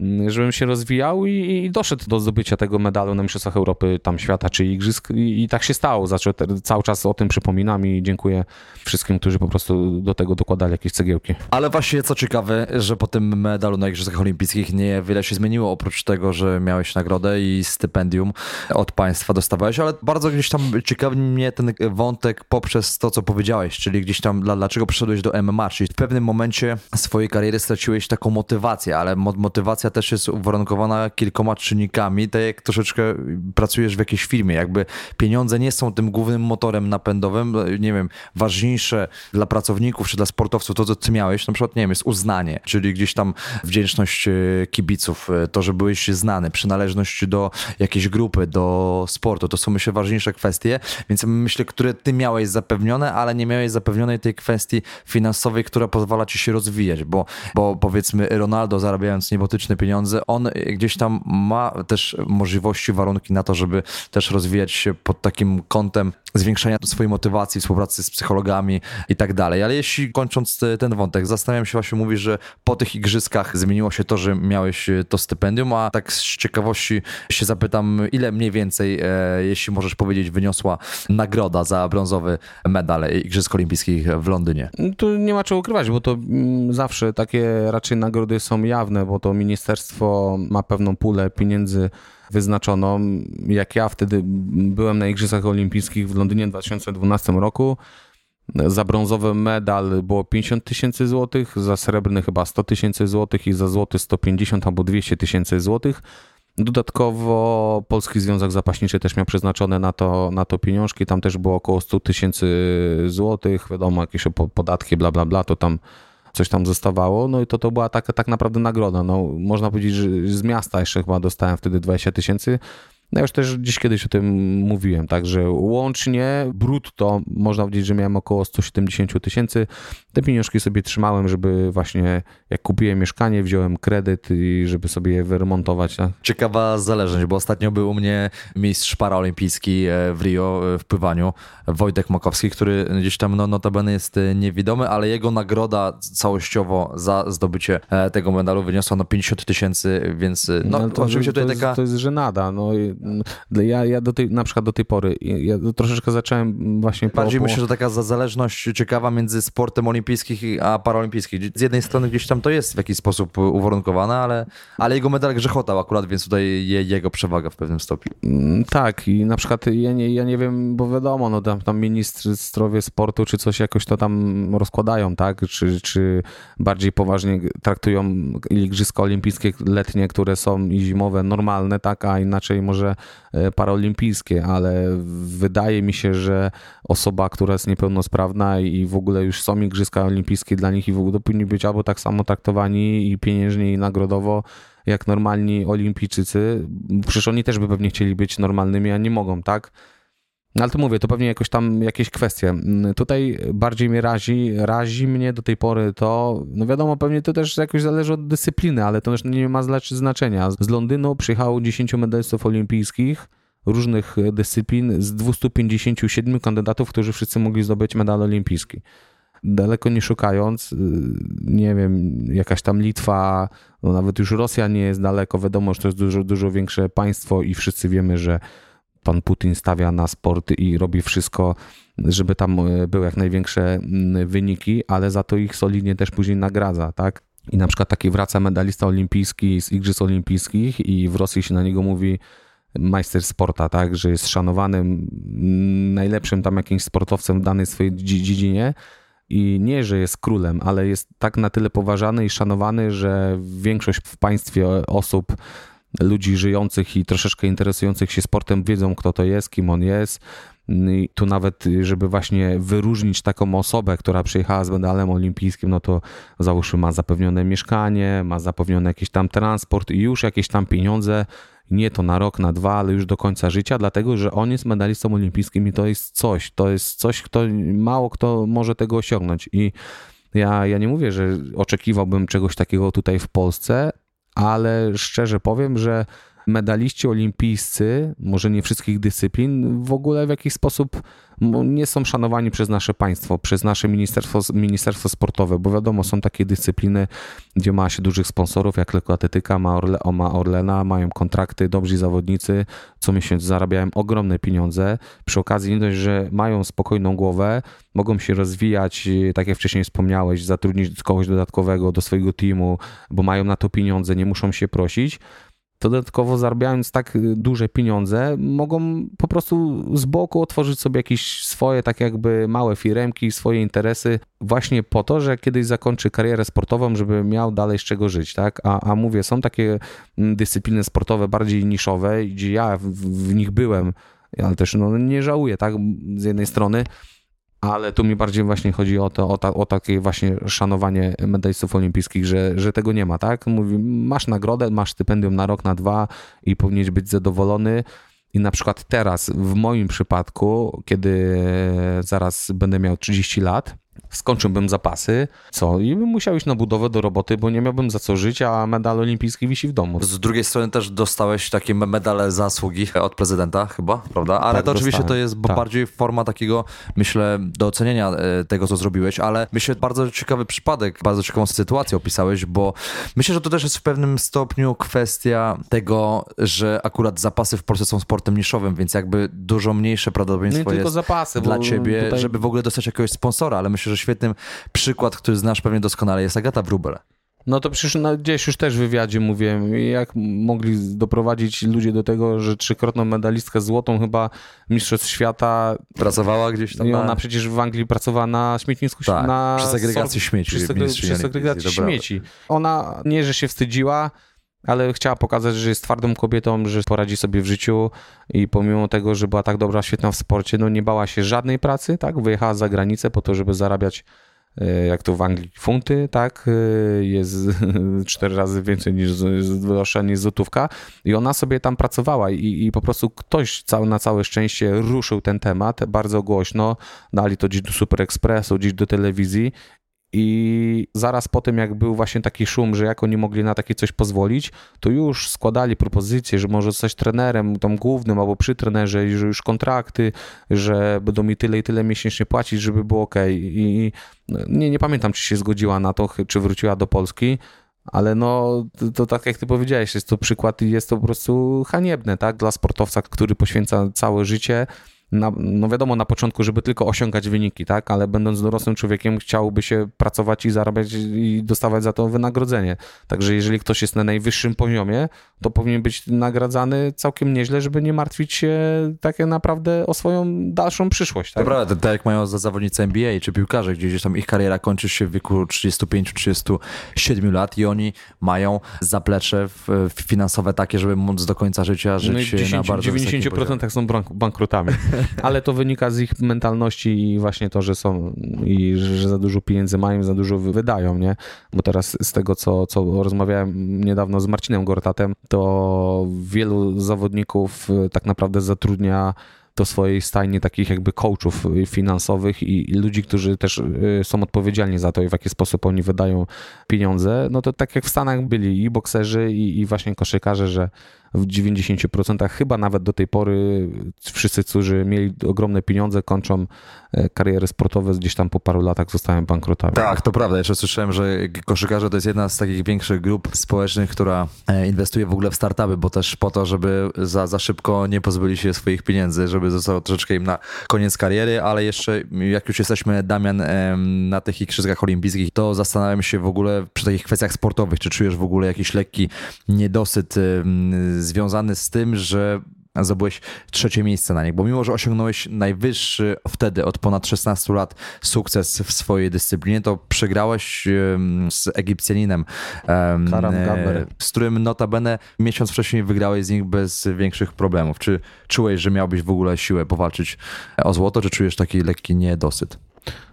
Mm, żebym się rozwijał i, i, doszedł do zdobycia tego medalu na Mistrzostwach Europy, tam świata czy Igrzysk i, i tak się stało. Znaczy, cały czas o tym przypominam i dziękuję wszystkim, którzy po prostu do tego dokładali jakieś cegiełki. Ale właśnie co ciekawe, że po tym medalu na Igrzyskach Olimpijskich nie wiele się zmieniło, oprócz tego, że miałeś nagrodę i stypendium od państwa dostawałeś, ale bardzo gdzieś tam ciekawi mnie ten wątek poprzez to, co powiedziałeś, czyli gdzieś tam dlaczego przyszedłeś do MMA, czyli w pewnym momencie swojej kariery straciłeś taką motywację, ale motywacja też jest uwarunkowana kilkoma czynnikami, tak jak troszeczkę pracujesz w jakiejś firmie, jakby pieniądze nie są tym głównym motorem napędowym, nie wiem, ważniejsze dla pracowników czy dla sportowców to, co ty miałeś, na przykład, nie wiem, jest uznanie, czyli gdzieś tam wdzięczność e, kibiców, e, to, że byłeś znany, przynależność do jakiejś grupy, do sportu, to są myślę ważniejsze kwestie, więc myślę, które ty miałeś zapewnione, ale nie miałeś zapewnionej tej kwestii finansowej, która pozwala ci się rozwijać, bo, bo powiedzmy Ronaldo zarabiając niebotyczne pieniądze, on gdzieś tam ma też możliwości, warunki na to, żeby też rozwijać się pod takim kątem zwiększenia swojej motywacji, współpracy z psychologami i tak dalej. Ale jeśli kończąc ten wątek, zastanawiam się właśnie, mówisz, że po tych igrzyskach zmieniło się to, że miałeś to stypendium, a tak z ciekawości się zapytam, ile mniej więcej, e, jeśli możesz powiedzieć, wyniosła nagroda za brązowy medal Igrzysk Olimpijskich w Londynie? Tu nie ma czego ukrywać, bo to mm, zawsze takie raczej nagrody są jawne, bo to ministerstwo ma pewną pulę pieniędzy wyznaczoną. Jak ja wtedy byłem na Igrzyskach Olimpijskich w Londynie w 2012 roku, za brązowy medal było 50 tysięcy złotych, za srebrny chyba 100 tysięcy złotych i za złoty 150 albo 200 tysięcy złotych. Dodatkowo Polski Związek Zapaśniczy też miał przeznaczone na to, na to pieniążki, tam też było około 100 tysięcy złotych, wiadomo, jakieś podatki, bla, bla, bla, to tam coś tam zostawało, no i to, to była taka tak naprawdę nagroda. No, można powiedzieć, że z miasta jeszcze chyba dostałem wtedy 20 tysięcy No już też gdzieś kiedyś o tym mówiłem, także łącznie brutto można powiedzieć, że miałem około 170 tysięcy. Te pieniążki sobie trzymałem, żeby właśnie jak kupiłem mieszkanie, wziąłem kredyt i żeby sobie je wyremontować. Tak? Ciekawa zależność, bo ostatnio był u mnie mistrz paraolimpijski e, w Rio e, w pływaniu, Wojtek Makowski, który gdzieś tam no, notabene jest e, niewidomy, ale jego nagroda całościowo za zdobycie tego medalu wyniosła no 50 tysięcy, więc no, no to, oczywiście to, tutaj jest, taka... To jest żenada, no ja, ja do tej, na przykład do tej pory, ja troszeczkę zacząłem właśnie... Bardziej po, myślę, że taka zależność ciekawa między sportem olimpijskim a paraolimpijskim. Z jednej strony gdzieś tam to jest w jakiś sposób uwarunkowane, ale, ale jego medal grzechotał akurat, więc tutaj je, jego przewaga w pewnym stopniu. Mm, tak i na przykład ja nie, ja nie wiem, bo wiadomo, no tam, tam ministrowie sportu czy coś jakoś to tam rozkładają, tak? Czy, czy bardziej poważnie traktują igrzyska olimpijskie letnie, które są i zimowe normalne, tak? A inaczej może e, paraolimpijskie, ale wydaje mi się, że osoba, która jest niepełnosprawna i w ogóle już są igrzyska olimpijskie dla nich i w ogóle powinni być albo tak samo traktowani i pieniężnie i nagrodowo jak normalni olimpijczycy. Przecież oni też by pewnie chcieli być normalnymi, a nie mogą, tak? No ale to mówię, to pewnie jakoś tam jakieś kwestie. Tutaj bardziej mnie razi, razi mnie do tej pory to, no wiadomo, pewnie to też jakoś zależy od dyscypliny, ale to też nie ma znaczenia. Z Londynu przyjechało 10 medalistów olimpijskich różnych dyscyplin z 257 kandydatów, którzy wszyscy mogli zdobyć medal olimpijski daleko nie szukając, y, nie wiem, jakaś tam Litwa, no nawet już Rosja nie jest daleko, wiadomo, że to jest dużo, dużo większe państwo i wszyscy wiemy, że pan Putin stawia na sport i robi wszystko, żeby tam y, były jak największe wyniki, ale za to ich solidnie też później nagradza, tak? I na przykład taki wraca medalista olimpijski z Igrzysk Olimpijskich i w Rosji się na niego mówi majster sporta, tak, że jest szanowanym najlepszym tam jakimś sportowcem w danej swojej dziedzinie, i nie, że jest królem, ale jest tak na tyle poważany i szanowany, że większość w państwie osób, ludzi żyjących i troszeczkę interesujących się sportem wiedzą, kto to jest, kim on jest. I tu nawet, żeby właśnie wyróżnić taką osobę, która przyjechała z medalem olimpijskim, no to załóżmy ma zapewnione mieszkanie, ma zapewniony jakiś tam transport i już jakieś tam pieniądze nie to na rok, na dwa, ale już do końca życia, dlatego że on jest medalistą olimpijskim i to jest coś, to jest coś, kto mało kto może tego osiągnąć. I ja, ja nie mówię, że oczekiwałbym czegoś takiego tutaj w Polsce, ale szczerze powiem, że medaliści olimpijscy, może nie wszystkich dyscyplin, w ogóle w jakiś sposób nie są szanowani przez nasze państwo, przez nasze ministerstwo, ministerstwo sportowe, bo wiadomo, są takie dyscypliny, gdzie ma się dużych sponsorów, jak lekkoatletyka, ma, Orle, ma Orlena, mają kontrakty, dobrzy zawodnicy, co miesiąc zarabiają ogromne pieniądze. Przy okazji nie dość, że mają spokojną głowę, mogą się rozwijać, tak jak wcześniej wspomniałeś, zatrudnić kogoś dodatkowego do swojego teamu, bo mają na to pieniądze, nie muszą się prosić to dodatkowo zarabiając tak y, duże pieniądze, mogą po prostu z boku otworzyć sobie jakieś swoje, tak jakby małe firemki, swoje interesy, właśnie po to, że kiedyś zakończy karierę sportową, żeby miał dalej z czego żyć, tak? A, a mówię, są takie mm, dyscypliny sportowe bardziej niszowe, gdzie ja w, w nich byłem, ale też no, nie żałuję, tak? Z jednej strony, ale tu mi bardziej właśnie chodzi o to, o, ta, o takie właśnie szanowanie medalistów olimpijskich, że, że tego nie ma, tak? Mówi, masz nagrodę, masz stypendium na rok, na dwa i powinieneś być zadowolony. I na przykład teraz, w moim przypadku, kiedy zaraz będę miał 30 lat, skończyłbym zapasy, co? I bym musiał iść na budowę do roboty, bo nie miałbym za co żyć, a medal olimpijski wisi w domu. Z drugiej strony też dostałeś takie medale zasługi od prezydenta chyba, prawda? Ale tak, to oczywiście dostałem. to jest tak. bardziej forma takiego, myślę, do ocenienia e, tego, co zrobiłeś, ale myślę, bardzo ciekawy przypadek, bardzo ciekawą sytuację opisałeś, bo myślę, że to też jest w pewnym stopniu kwestia tego, że akurat zapasy w Polsce są sportem niszowym, więc jakby dużo mniejsze prawdopodobieństwo nie jest zapasy, dla ciebie, tutaj... żeby w ogóle dostać jakiegoś sponsora, ale myślę, że świetnym przykład, który znasz pewnie doskonale, jest Agata Wrubel. No to przecież no, gdzieś już też w wywiadzie mówiłem, jak mogli doprowadzić ludzie do tego, że trzykrotną medalistkę złotą chyba Mistrzostw Świata... Pracowała gdzieś tam I ona na... przecież w Anglii pracowała na śmietnisku... Tak, na przy segregacji sor... śmieci. Przy, segre... przy segregacji śmieci. Ona nie, że się wstydziła, ale chciała pokazać, że jest twardą kobietą, że poradzi sobie w życiu i pomimo tego, że była tak dobra, świetna w sporcie, no nie bała się żadnej pracy, tak? Wyjechała za granicę po to, żeby zarabiać e, jak to w Anglii, funty, tak, e, jest cztery razy więcej niż złotówka. I ona sobie tam pracowała i, i po prostu ktoś na całe szczęście ruszył ten temat bardzo głośno, dali to gdzieś do Super Expressu, gdzieś do telewizji i zaraz po tym, jak był właśnie taki szum, że jak oni mogli na takie coś pozwolić, to już składali propozycje, że może zostać trenerem tam głównym albo przy trenerze, że już kontrakty, że będą mi tyle i tyle miesięcznie płacić, żeby było ok. I nie, nie pamiętam, czy się zgodziła na to, czy wróciła do Polski. Ale no, to, to, tak jak ty powiedziałeś, jest to przykład i jest to po prostu haniebne, tak, dla sportowca, który poświęca całe życie na, no wiadomo, na początku, żeby tylko osiągać wyniki, tak, ale będąc dorosłym człowiekiem chciałby się pracować i zarabiać i dostawać za to wynagrodzenie. Także jeżeli ktoś jest na najwyższym poziomie, to powinien być nagradzany całkiem nieźle, żeby nie martwić się tak naprawdę o swoją dalszą przyszłość. Tak? Dobra, tak jak mają za zawodnicy NBA czy piłkarze, gdzie gdzieś tam ich kariera kończy się w wieku 35-37 lat i oni mają zaplecze finansowe takie, żeby móc do końca życia żyć no 10, na bardzo 90% są bankrutami. ale to wynika z ich mentalności i właśnie to, że są i że za dużo pieniędzy mają, za dużo wydają, nie? Bo teraz z tego, co, co rozmawiałem niedawno z Marcinem Gortatem, to wielu zawodników e, tak naprawdę zatrudnia do swojej stajni takich jakby coachów finansowych i, i, ludzi, którzy też e, są odpowiedzialni za to i w jaki sposób oni wydają pieniądze, no to tak jak w Stanach byli i bokserzy i, i właśnie koszykarze, że w 90% chyba nawet do tej pory wszyscy, którzy mieli ogromne pieniądze, kończą e, kariery sportowe, gdzieś tam po paru latach zostają bankrutami. Tak, to prawda. Jeszcze słyszałem, że koszykarze to jest jedna z takich większych grup społecznych, która e, inwestuje w ogóle w startupy, bo też po to, żeby za, za szybko nie pozbyli się swoich pieniędzy, żeby zostało troszeczkę im na koniec kariery, ale jeszcze jak już jesteśmy, Damian, na tych igrzyskach olimpijskich, to zastanawiam się w ogóle przy takich kwestiach sportowych, czy czujesz w ogóle jakiś lekki niedosyt związany z tym, że zdobyłeś trzecie miejsce na nich, bo mimo, że osiągnąłeś najwyższy wtedy od ponad 16 lat sukces w swojej dyscyplinie, to przegrałeś z Egipcjaninem, e, z którym notabene miesiąc wcześniej wygrałeś z nich bez większych problemów. Czy czułeś, że miałbyś w ogóle siłę powalczyć o złoto, czy czujesz taki lekki niedosyt?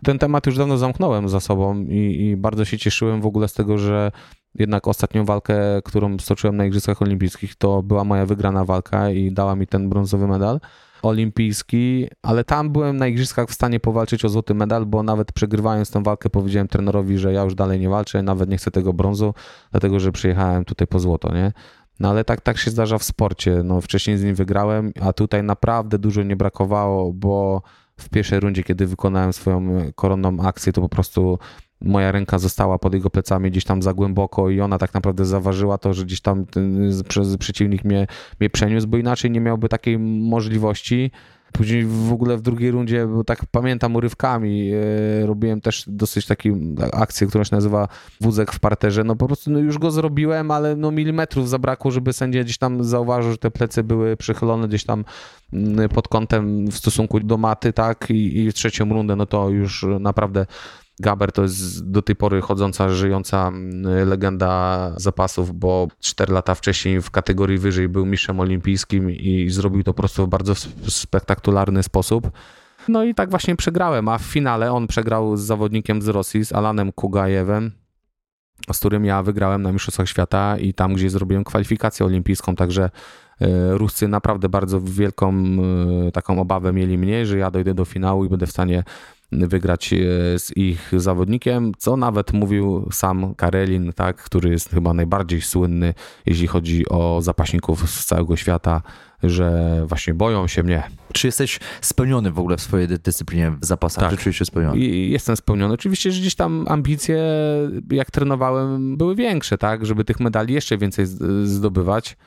Ten temat już dawno zamknąłem za sobą i, i bardzo się cieszyłem w ogóle z tego, że jednak ostatnią walkę, którą stoczyłem na Igrzyskach Olimpijskich, to była moja wygrana walka i dała mi ten brązowy medal olimpijski, ale tam byłem na igrzyskach w stanie powalczyć o złoty medal, bo nawet przegrywając tę walkę powiedziałem trenerowi, że ja już dalej nie walczę, nawet nie chcę tego brązu, dlatego że przyjechałem tutaj po złoto, nie? No ale tak, tak się zdarza w sporcie. No, wcześniej z nim wygrałem, a tutaj naprawdę dużo nie brakowało, bo w pierwszej rundzie, kiedy wykonałem swoją koronną akcję, to po prostu moja ręka została pod jego plecami gdzieś tam za głęboko i ona tak naprawdę zaważyła to, że gdzieś tam ten przeciwnik mnie, mnie przeniósł, bo inaczej nie miałby takiej możliwości. Później w ogóle w drugiej rundzie, bo tak pamiętam urywkami, yy, robiłem też dosyć taką akcję, która się nazywa wózek w parterze. No po prostu no już go zrobiłem, ale no milimetrów zabrakło, żeby sędzia gdzieś tam zauważył, że te plecy były przychylone gdzieś tam mm, pod kątem w stosunku do maty, tak? I, i w trzecią rundę, no to już naprawdę Gaber to jest do tej pory chodząca, żyjąca mm, legenda zapasów, bo 4 lata wcześniej w kategorii wyżej był mistrzem olimpijskim i zrobił to po prostu w bardzo spektakularny sposób. No i tak właśnie przegrałem, a w finale on przegrał z zawodnikiem z Rosji, z Alanem Kugajewem, z którym ja wygrałem na Mistrzostwach Świata i tam, gdzie zrobiłem kwalifikację olimpijską, także e, Ruscy naprawdę bardzo wielką e, taką obawę mieli mnie, że ja dojdę do finału i będę w stanie wygrać e, z ich zawodnikiem, co nawet mówił sam Karelin, tak, który jest chyba najbardziej słynny, jeśli chodzi o zapaśników z całego świata, że właśnie boją się mnie. Czy jesteś spełniony w ogóle w swojej dyscyplinie w zapasach? Tak. Czy czujesz się spełniony? I jestem spełniony. Oczywiście, że gdzieś tam ambicje, jak trenowałem, były większe, tak, żeby tych medali jeszcze więcej zdobywać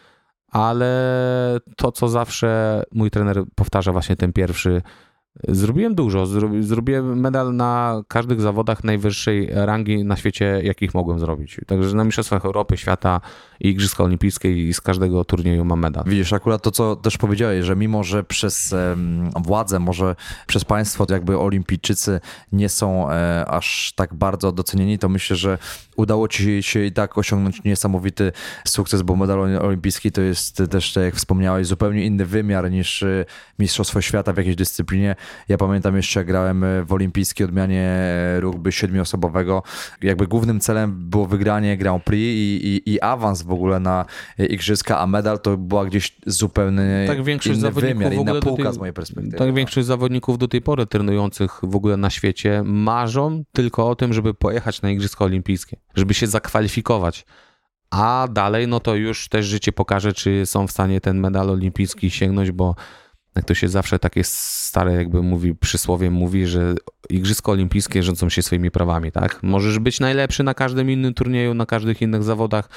ale to, co zawsze mój trener powtarza, właśnie ten pierwszy Zrobiłem dużo. Zrobiłem medal na każdych zawodach najwyższej rangi na świecie, jakich mogłem zrobić. Także na Mistrzostwach Europy, Świata i Igrzyska Olimpijskie i z każdego turnieju mam medal. Widzisz, akurat to, co też powiedziałeś, że mimo, że przez władzę, może przez państwo jakby olimpijczycy nie są e, aż tak bardzo docenieni, to myślę, że udało ci się i tak osiągnąć niesamowity sukces, bo medal olimpijski to jest też, tak jak wspomniałeś, zupełnie inny wymiar niż e, Mistrzostwo Świata w jakiejś dyscyplinie Ja pamiętam jeszcze, grałem w olimpijskiej odmianie rugby siedmioosobowego. Jakby głównym celem było wygranie Grand Prix i, i, i awans w ogóle na igrzyska, a medal to była gdzieś zupełnie tak, większość inny wymiar, inna półka tej, z mojej perspektywy. Tak większość zawodników do tej pory trenujących w ogóle na świecie marzą tylko o tym, żeby pojechać na Igrzyska Olimpijskie, żeby się zakwalifikować. A dalej, no to już też życie pokaże, czy są w stanie ten medal olimpijski sięgnąć, bo jak to się zawsze takie stare jakby mówi, przysłowie mówi, że Igrzyska Olimpijskie rządzą się swoimi prawami, tak? Możesz być najlepszy na każdym innym turnieju, na każdych innych zawodach,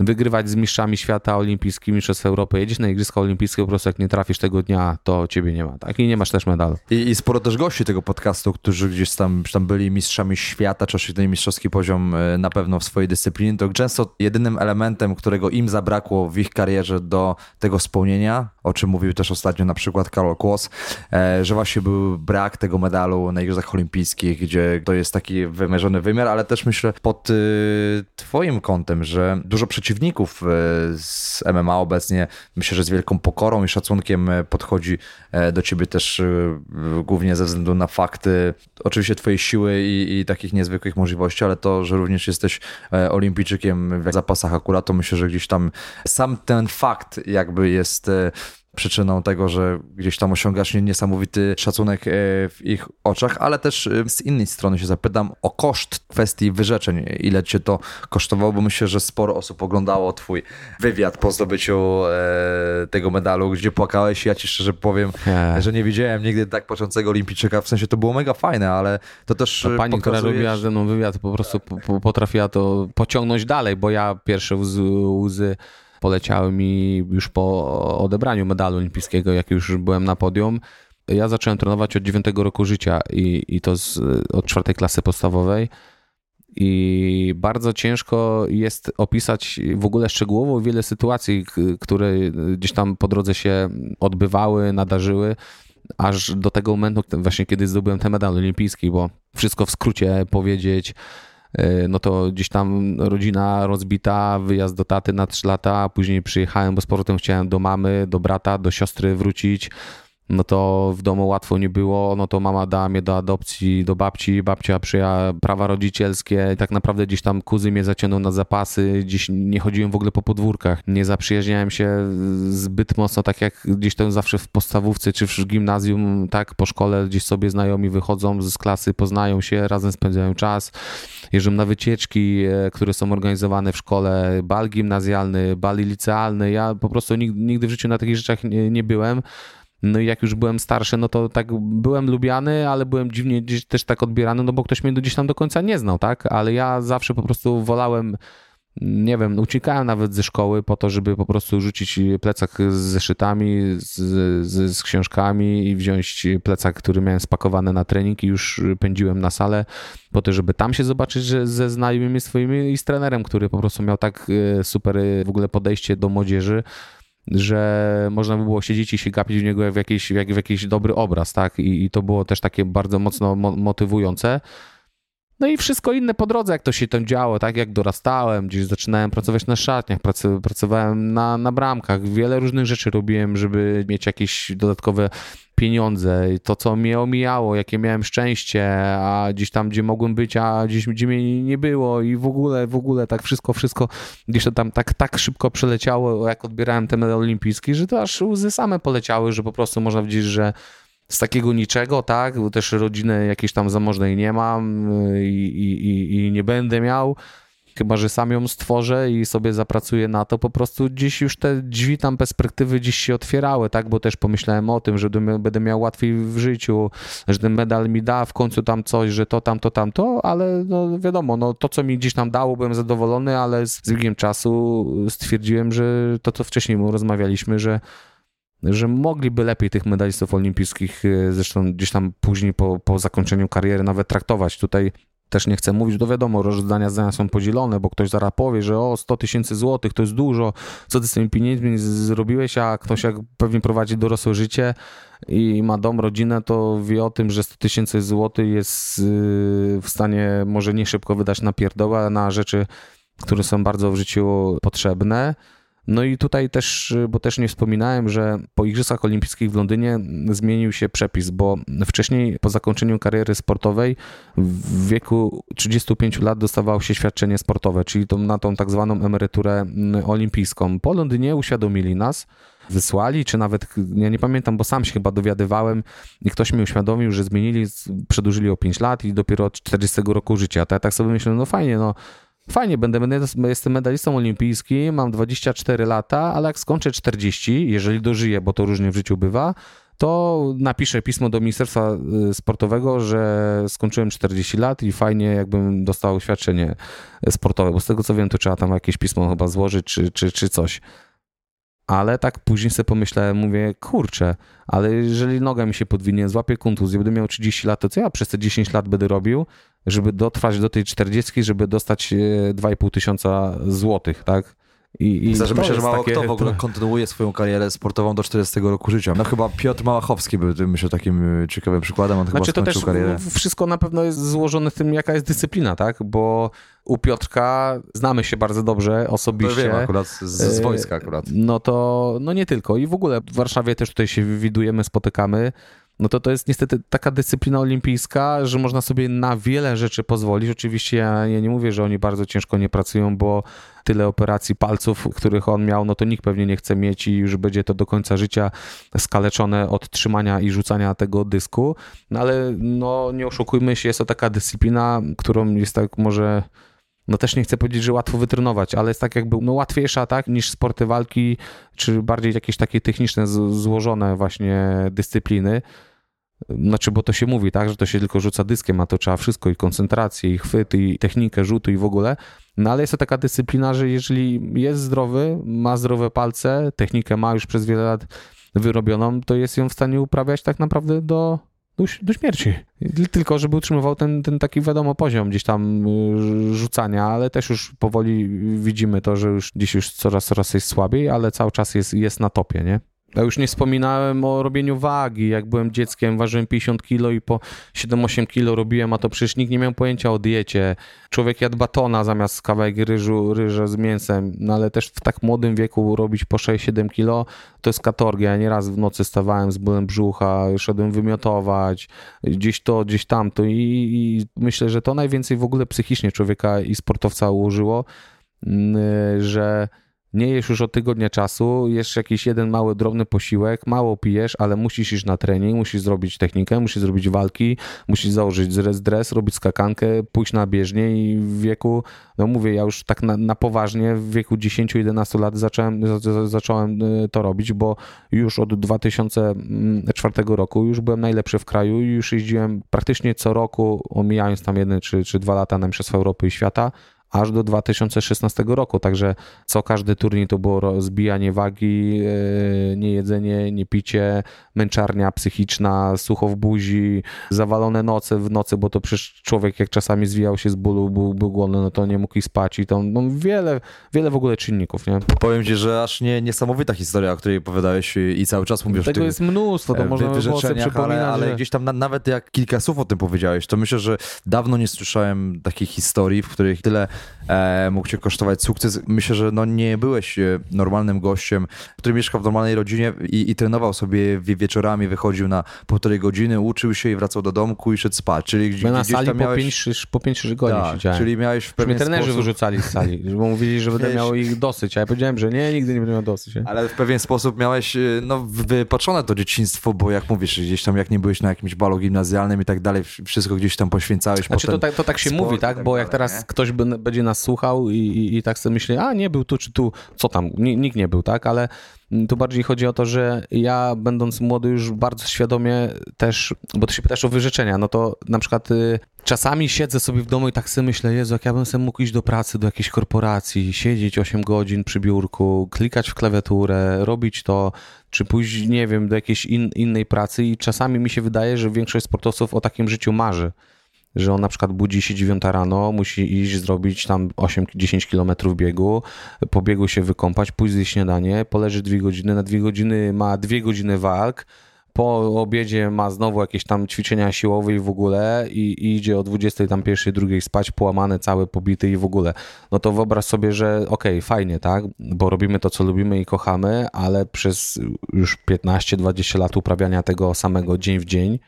wygrywać z mistrzami świata olimpijskimi, mistrzostw Europy, jedziesz na Igrzyska Olimpijskie, po prostu jak nie trafisz tego dnia, to ciebie nie ma, tak? I nie masz też medalu. I, i sporo też gości tego podcastu, którzy gdzieś tam, tam byli mistrzami świata, czy osiągnęli mistrzowski poziom e, na pewno w swojej dyscyplinie, to często jedynym elementem, którego im zabrakło w ich karierze do tego spełnienia, o czym mówił też ostatnio na przykład Karol Kłos, e, że właśnie był brak tego medalu na Igrzyskach Olimpijskich, gdzie to jest taki wymierzony wymiar, ale też myślę pod y, twoim kątem, że dużo przeciwników y, z MMA obecnie, myślę, że z wielką pokorą i szacunkiem y, podchodzi e, do ciebie też głównie ze względu na fakty, oczywiście twojej siły i, i takich niezwykłych możliwości, ale to, że również jesteś e, olimpijczykiem w zapasach akurat, to myślę, że gdzieś tam sam ten fakt jakby jest e, przyczyną tego, że gdzieś tam osiągasz niesamowity szacunek e, w ich oczach, ale też e, z innej strony się zapytam o koszt kwestii wyrzeczeń. Ile cię to kosztowało, bo myślę, że sporo osób oglądało twój wywiad po zdobyciu e, tego medalu, gdzie płakałeś. Ja ci szczerze powiem, nie. że nie widziałem nigdy tak początego olimpijczyka. W sensie to było mega fajne, ale to też Ta pani, która robiła ze mną wywiad, po prostu potrafiła to pociągnąć dalej, bo ja pierwsze łzy, łzy poleciały mi już po odebraniu medalu olimpijskiego, jak już byłem na podium. Ja zacząłem trenować od 9 roku życia i, i to z, od czwartej klasy podstawowej. I bardzo ciężko jest opisać w ogóle szczegółowo wiele sytuacji, które gdzieś tam po drodze się odbywały, nadarzyły, aż do tego momentu, właśnie kiedy zdobyłem ten medal olimpijski, bo wszystko w skrócie powiedzieć, no to gdzieś tam rodzina rozbita, wyjazd do taty na 3 lata, później przyjechałem, bo z powrotem chciałem do mamy, do brata, do siostry wrócić no to w domu łatwo nie było, no to mama dała mnie do adopcji, do babci, babcia przyjęła prawa rodzicielskie, tak naprawdę gdzieś tam kuzy mnie zaciągnął na zapasy, gdzieś nie chodziłem w ogóle po podwórkach, nie zaprzyjaźniałem się zbyt mocno, tak jak gdzieś tam zawsze w podstawówce czy w gimnazjum, tak, po szkole gdzieś sobie znajomi wychodzą z klasy, poznają się, razem spędzają czas, jeżdżą na wycieczki, e, które są organizowane w szkole, bal gimnazjalny, bal licealny, ja po prostu nigdy, w życiu na takich rzeczach nie, nie byłem, no i jak już byłem starszy, no to tak byłem lubiany, ale byłem dziwnie gdzieś też tak odbierany, no bo ktoś mnie gdzieś tam do końca nie znał, tak? Ale ja zawsze po prostu wolałem nie wiem, uciekałem nawet ze szkoły po to, żeby po prostu rzucić plecak z zeszytami, z, z, z, książkami i wziąć plecak, który miałem spakowany na trening i już pędziłem na salę po to, żeby tam się zobaczyć że ze znajomymi swoimi i z trenerem, który po prostu miał tak e, super w ogóle podejście do młodzieży, że można by było siedzieć i się gapić w niego w jakiś, jak w jakiś dobry obraz, tak? I, I, to było też takie bardzo mocno mo motywujące. No i wszystko inne po drodze, jak to się tam działo, tak? Jak dorastałem, gdzieś zaczynałem pracować na szatniach, pracowałem na, na bramkach, wiele różnych rzeczy robiłem, żeby mieć jakieś dodatkowe pieniądze, to co mnie omijało, jakie miałem szczęście, a gdzieś tam, gdzie mogłem być, a gdzieś gdzie mnie nie było i w ogóle, w ogóle tak wszystko, wszystko gdzieś to tam tak, tak szybko przeleciało, jak odbierałem ten medal olimpijski, że to aż łzy same poleciały, że po prostu można powiedzieć, że z takiego niczego, tak, bo też rodziny jakiejś tam zamożnej nie mam y, i, i, i nie będę miał, chyba że sam ją stworzę i sobie zapracuję na to, po prostu gdzieś już te drzwi tam perspektywy gdzieś się otwierały, tak, bo też pomyślałem o tym, że będę miał łatwiej w życiu, że ten medal mi da w końcu tam coś, że to tam, to tam, to, ale no wiadomo, no to co mi gdzieś tam dało, byłem zadowolony, ale z biegiem czasu stwierdziłem, że to co wcześniej rozmawialiśmy, że że mogliby lepiej tych medalistów olimpijskich, e, zresztą gdzieś tam później po, po zakończeniu kariery nawet traktować. Tutaj też nie chcę mówić, to wiadomo, rozdania zdania są podzielone, bo ktoś zaraz powie, że o 100 tysięcy złotych to jest dużo, co ty z tymi pieniędzmi zrobiłeś, a ktoś jak pewnie prowadzi dorosłe życie i ma dom, rodzinę, to wie o tym, że 100 tysięcy złotych jest y, w stanie może nie szybko wydać na pierdołę, na rzeczy, które są bardzo w życiu potrzebne No i tutaj też, bo też nie wspominałem, że po Igrzyskach Olimpijskich w Londynie zmienił się przepis, bo wcześniej po zakończeniu kariery sportowej w wieku 35 lat dostawało się świadczenie sportowe, czyli to na tą tak zwaną emeryturę mm, olimpijską. Po Londynie uświadomili nas, wysłali, czy nawet, ja nie pamiętam, bo sam się chyba dowiadywałem i ktoś mi uświadomił, że zmienili, przedłużyli o 5 lat i dopiero od 40 roku życia. To ja tak sobie myślę, no fajnie, no fajnie, będę, jestem medalistą olimpijskim, mam 24 lata, ale jak skończę 40, jeżeli dożyję, bo to różnie w życiu bywa, to napiszę pismo do Ministerstwa y, Sportowego, że skończyłem 40 lat i fajnie jakbym dostał świadczenie sportowe, bo z tego co wiem, to trzeba tam jakieś pismo chyba złożyć czy, czy, czy coś. Ale tak później sobie pomyślałem, mówię, kurczę, ale jeżeli noga mi się podwinie, złapię kontuzję, będę miał 30 lat, to co ja przez te 10 lat będę robił, żeby dotrwać do tej 40, żeby dostać 2,5 e, tysiąca złotych, tak? I, i Myślę, że mało takie... kto w ogóle kontynuuje swoją karierę sportową do 40 roku życia. No chyba Piotr Małachowski był, myślę, takim e, ciekawym przykładem. On znaczy, chyba to też karierę. wszystko na pewno jest złożone w tym, jaka jest dyscyplina, tak? Bo u Piotrka znamy się bardzo dobrze osobiście. To wiem, akurat z, z e, wojska akurat. No to, no nie tylko. I w ogóle w Warszawie też tutaj się widujemy, spotykamy no to to jest niestety taka dyscyplina olimpijska, że można sobie na wiele rzeczy pozwolić. Oczywiście ja, ja, nie mówię, że oni bardzo ciężko nie pracują, bo tyle operacji palców, których on miał, no to nikt pewnie nie chce mieć i już będzie to do końca życia skaleczone od trzymania i rzucania tego dysku. No ale no nie oszukujmy się, jest to taka dyscyplina, którą jest tak może no też nie chcę powiedzieć, że łatwo wytrenować, ale jest tak jakby no łatwiejsza tak niż sporty walki, czy bardziej jakieś takie techniczne, złożone właśnie dyscypliny. Znaczy, bo to się mówi, tak, że to się tylko rzuca dyskiem, a to trzeba wszystko i koncentrację, i chwyt, i technikę rzutu, i w ogóle. No ale jest to taka dyscyplina, że jeżeli jest zdrowy, ma zdrowe palce, technikę ma już przez wiele lat wyrobioną, to jest ją w stanie uprawiać tak naprawdę do, do, do śmierci. Tylko, żeby utrzymywał ten, ten taki, wiadomo, poziom gdzieś tam y, rzucania, ale też już powoli widzimy to, że już dziś już coraz, coraz jest słabiej, ale cały czas jest, jest na topie, nie? Ja już nie wspominałem o robieniu wagi. Jak byłem dzieckiem, ważyłem 50 kilo i po 7-8 kilo robiłem, a to przecież nikt nie miał pojęcia o diecie. Człowiek jadł batona zamiast kawałek ryżu, ryża z mięsem, no ale też w tak młodym wieku robić po 6-7 kilo to jest katorgia. Ja nieraz w nocy stawałem z bólem brzucha, szedłem wymiotować, gdzieś to, gdzieś tamto i, i myślę, że to najwięcej w ogóle psychicznie człowieka i sportowca ułożyło, mm, że nie jesz już od tygodnia czasu, jesz jakiś jeden mały, drobny posiłek, mało pijesz, ale musisz iść na trening, musisz zrobić technikę, musisz zrobić walki, musisz założyć dres, dres robić skakankę, pójść na bieżnię i w wieku, no mówię, ja już tak na, na poważnie, w wieku 10-11 lat zacząłem, zacząłem y, to robić, bo już od 2004 roku już byłem najlepszy w kraju i już jeździłem praktycznie co roku, omijając tam jeden czy, czy dwa lata na Mistrzostwa Europy i Świata, aż do 2016 roku. Także co każdy turniej to było zbijanie wagi, e, niejedzenie, niepicie, męczarnia psychiczna, sucho w buzi, zawalone noce w nocy, bo to przecież człowiek jak czasami zwijał się z bólu, był, był głodny, no to nie mógł i spać i to no, wiele, wiele w ogóle czynników, nie? Powiem ci, że aż nie, niesamowita historia, o której opowiadałeś i cały czas mówisz Tego jest mnóstwo, to e, można by było sobie ale, ale że... gdzieś tam na, nawet jak kilka słów o tym powiedziałeś, to myślę, że dawno nie słyszałem takich historii, w których tyle e, mógł cię kosztować sukces. Myślę, że no nie byłeś e, normalnym gościem, który mieszkał w normalnej rodzinie i, i trenował sobie wieczorami, wychodził na półtorej godziny, uczył się i wracał do domku i szedł spać. Czyli gdzieś, na gdzieś sali tam miałeś... po 5-6 godzin tak, siedziałem. Czyli miałeś w pewien trenerzy sposób... wyrzucali z sali, bo mówili, że będę miał ich dosyć, a ja powiedziałem, że nie, nigdy nie będę miał dosyć. Nie? Ale w pewien sposób miałeś e, no, wypaczone to dzieciństwo, bo jak mówisz, gdzieś tam jak nie byłeś na jakimś balu gimnazjalnym i tak dalej, wszystko gdzieś tam poświęcałeś. Znaczy to tak, to tak się mówi, tak? tak bo jak teraz ktoś by, będzie nas słuchał i, i, i tak sobie myślę, a nie był tu czy tu, co tam, nikt nie był, tak? Ale tu bardziej chodzi o to, że ja będąc młody już bardzo świadomie też, bo ty się pytasz o wyrzeczenia, no to na przykład y, czasami siedzę sobie w domu i tak sobie myślę, Jezu, jak ja bym sobie mógł iść do pracy, do jakiejś korporacji, siedzieć 8 godzin przy biurku, klikać w klawiaturę, robić to, czy pójść, nie wiem, do jakiejś in, innej pracy i czasami mi się wydaje, że większość sportowców o takim życiu marzy że on na przykład budzi się 9 rano, musi iść zrobić tam 8-10 kilometrów biegu, po biegu się wykąpać, pójść zjeść śniadanie, poleży 2 godziny, na 2 godziny ma 2 godziny walk, po obiedzie ma znowu jakieś tam ćwiczenia siłowe i w ogóle i, i idzie o 20 tam pierwszej, drugiej spać, połamany, cały pobity i w ogóle. No to wyobraź sobie, że okej, okay, fajnie, tak, bo robimy to, co lubimy i kochamy, ale przez już 15-20 lat uprawiania tego samego dzień w dzień,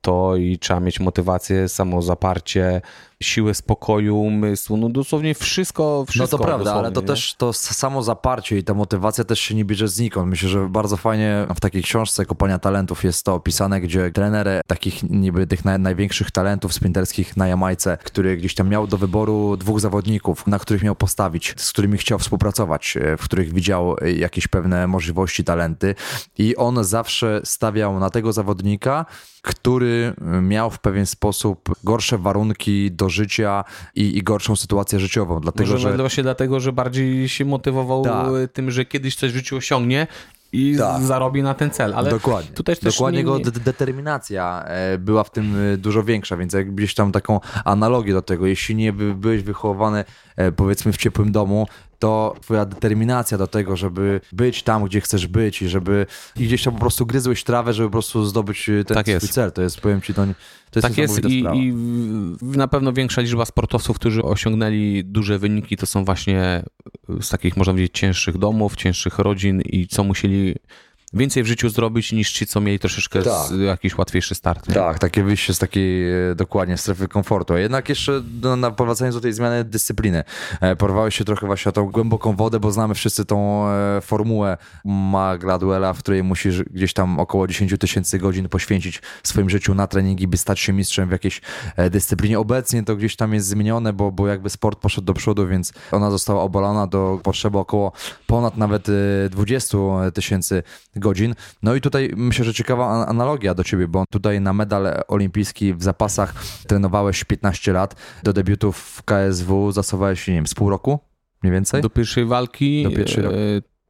to i trzeba mieć motywację, samozaparcie, siłę spokoju, umysłu, no dosłownie wszystko, wszystko. No to prawda, ale to nie? też to samo zaparcie i ta motywacja też się nie bierze znikąd. Myślę, że bardzo fajnie w takiej książce Kopania Talentów jest to opisane, gdzie trener takich niby tych naj, największych talentów sprinterskich na Jamajce, który gdzieś tam miał do wyboru dwóch zawodników, na których miał postawić, z którymi chciał współpracować, e, w których widział jakieś pewne możliwości, talenty i on zawsze stawiał na tego zawodnika, który miał w pewien sposób gorsze warunki do życia i, i gorszą sytuację życiową. Dlatego, Może że... właśnie dlatego, że bardziej się motywował Tak. tym, że kiedyś coś w życiu osiągnie i Tak. zarobi na ten cel. Ale Dokładnie. tutaj też Dokładnie nie, jego nie... de- determinacja e, była w tym e, dużo większa, więc jak gdzieś tam taką analogię do tego, jeśli nie by- byłeś wychowany e, powiedzmy w ciepłym domu, to twoja determinacja do tego, żeby być tam, gdzie chcesz być i żeby i gdzieś tam po prostu gryzłeś trawę, żeby po prostu zdobyć e, ten Tak swój jest. cel. To jest, powiem ci, to, nie- to jest Tak jest i, i na pewno większa liczba sportowców, którzy osiągnęli duże wyniki, to są właśnie z takich, można powiedzieć, cięższych domów, cięższych rodzin i co musieli więcej w życiu zrobić niż ci, co mieli troszeczkę Tak. z, jakiś łatwiejszy start. nie? Tak, takie wyjście z takiej e, dokładnie strefy komfortu. A jednak jeszcze no, na, powracając do tej zmiany dyscypliny, e, porwałeś się trochę właśnie o tą głęboką wodę, bo znamy wszyscy tą e, formułę Ma Gladwella, w której musisz gdzieś tam około 10 tysięcy godzin poświęcić w swoim życiu na treningi, by stać się mistrzem w jakiejś e, dyscyplinie. Obecnie to gdzieś tam jest zmienione, bo, bo jakby sport poszedł do przodu, więc ona została obalona do potrzeby około ponad nawet e, 20 tysięcy godzin. No i tutaj myślę, że ciekawa an- analogia do ciebie, bo tutaj na medal olimpijski w zapasach trenowałeś 15 lat, do debiutów w KSW zasuwałeś, nie wiem, z pół roku mniej więcej? Do pierwszej walki, Do pierwszej e,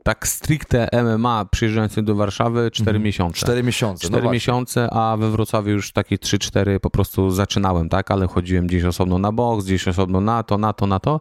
tak stricte MMA przyjeżdżający do Warszawy 4 Mhm. miesiące. 4 miesiące. Cztery no miesiące, a we Wrocławiu już takie 3-4 po prostu zaczynałem, tak? Ale chodziłem gdzieś osobno na boks, gdzieś osobno na to, na to, na to.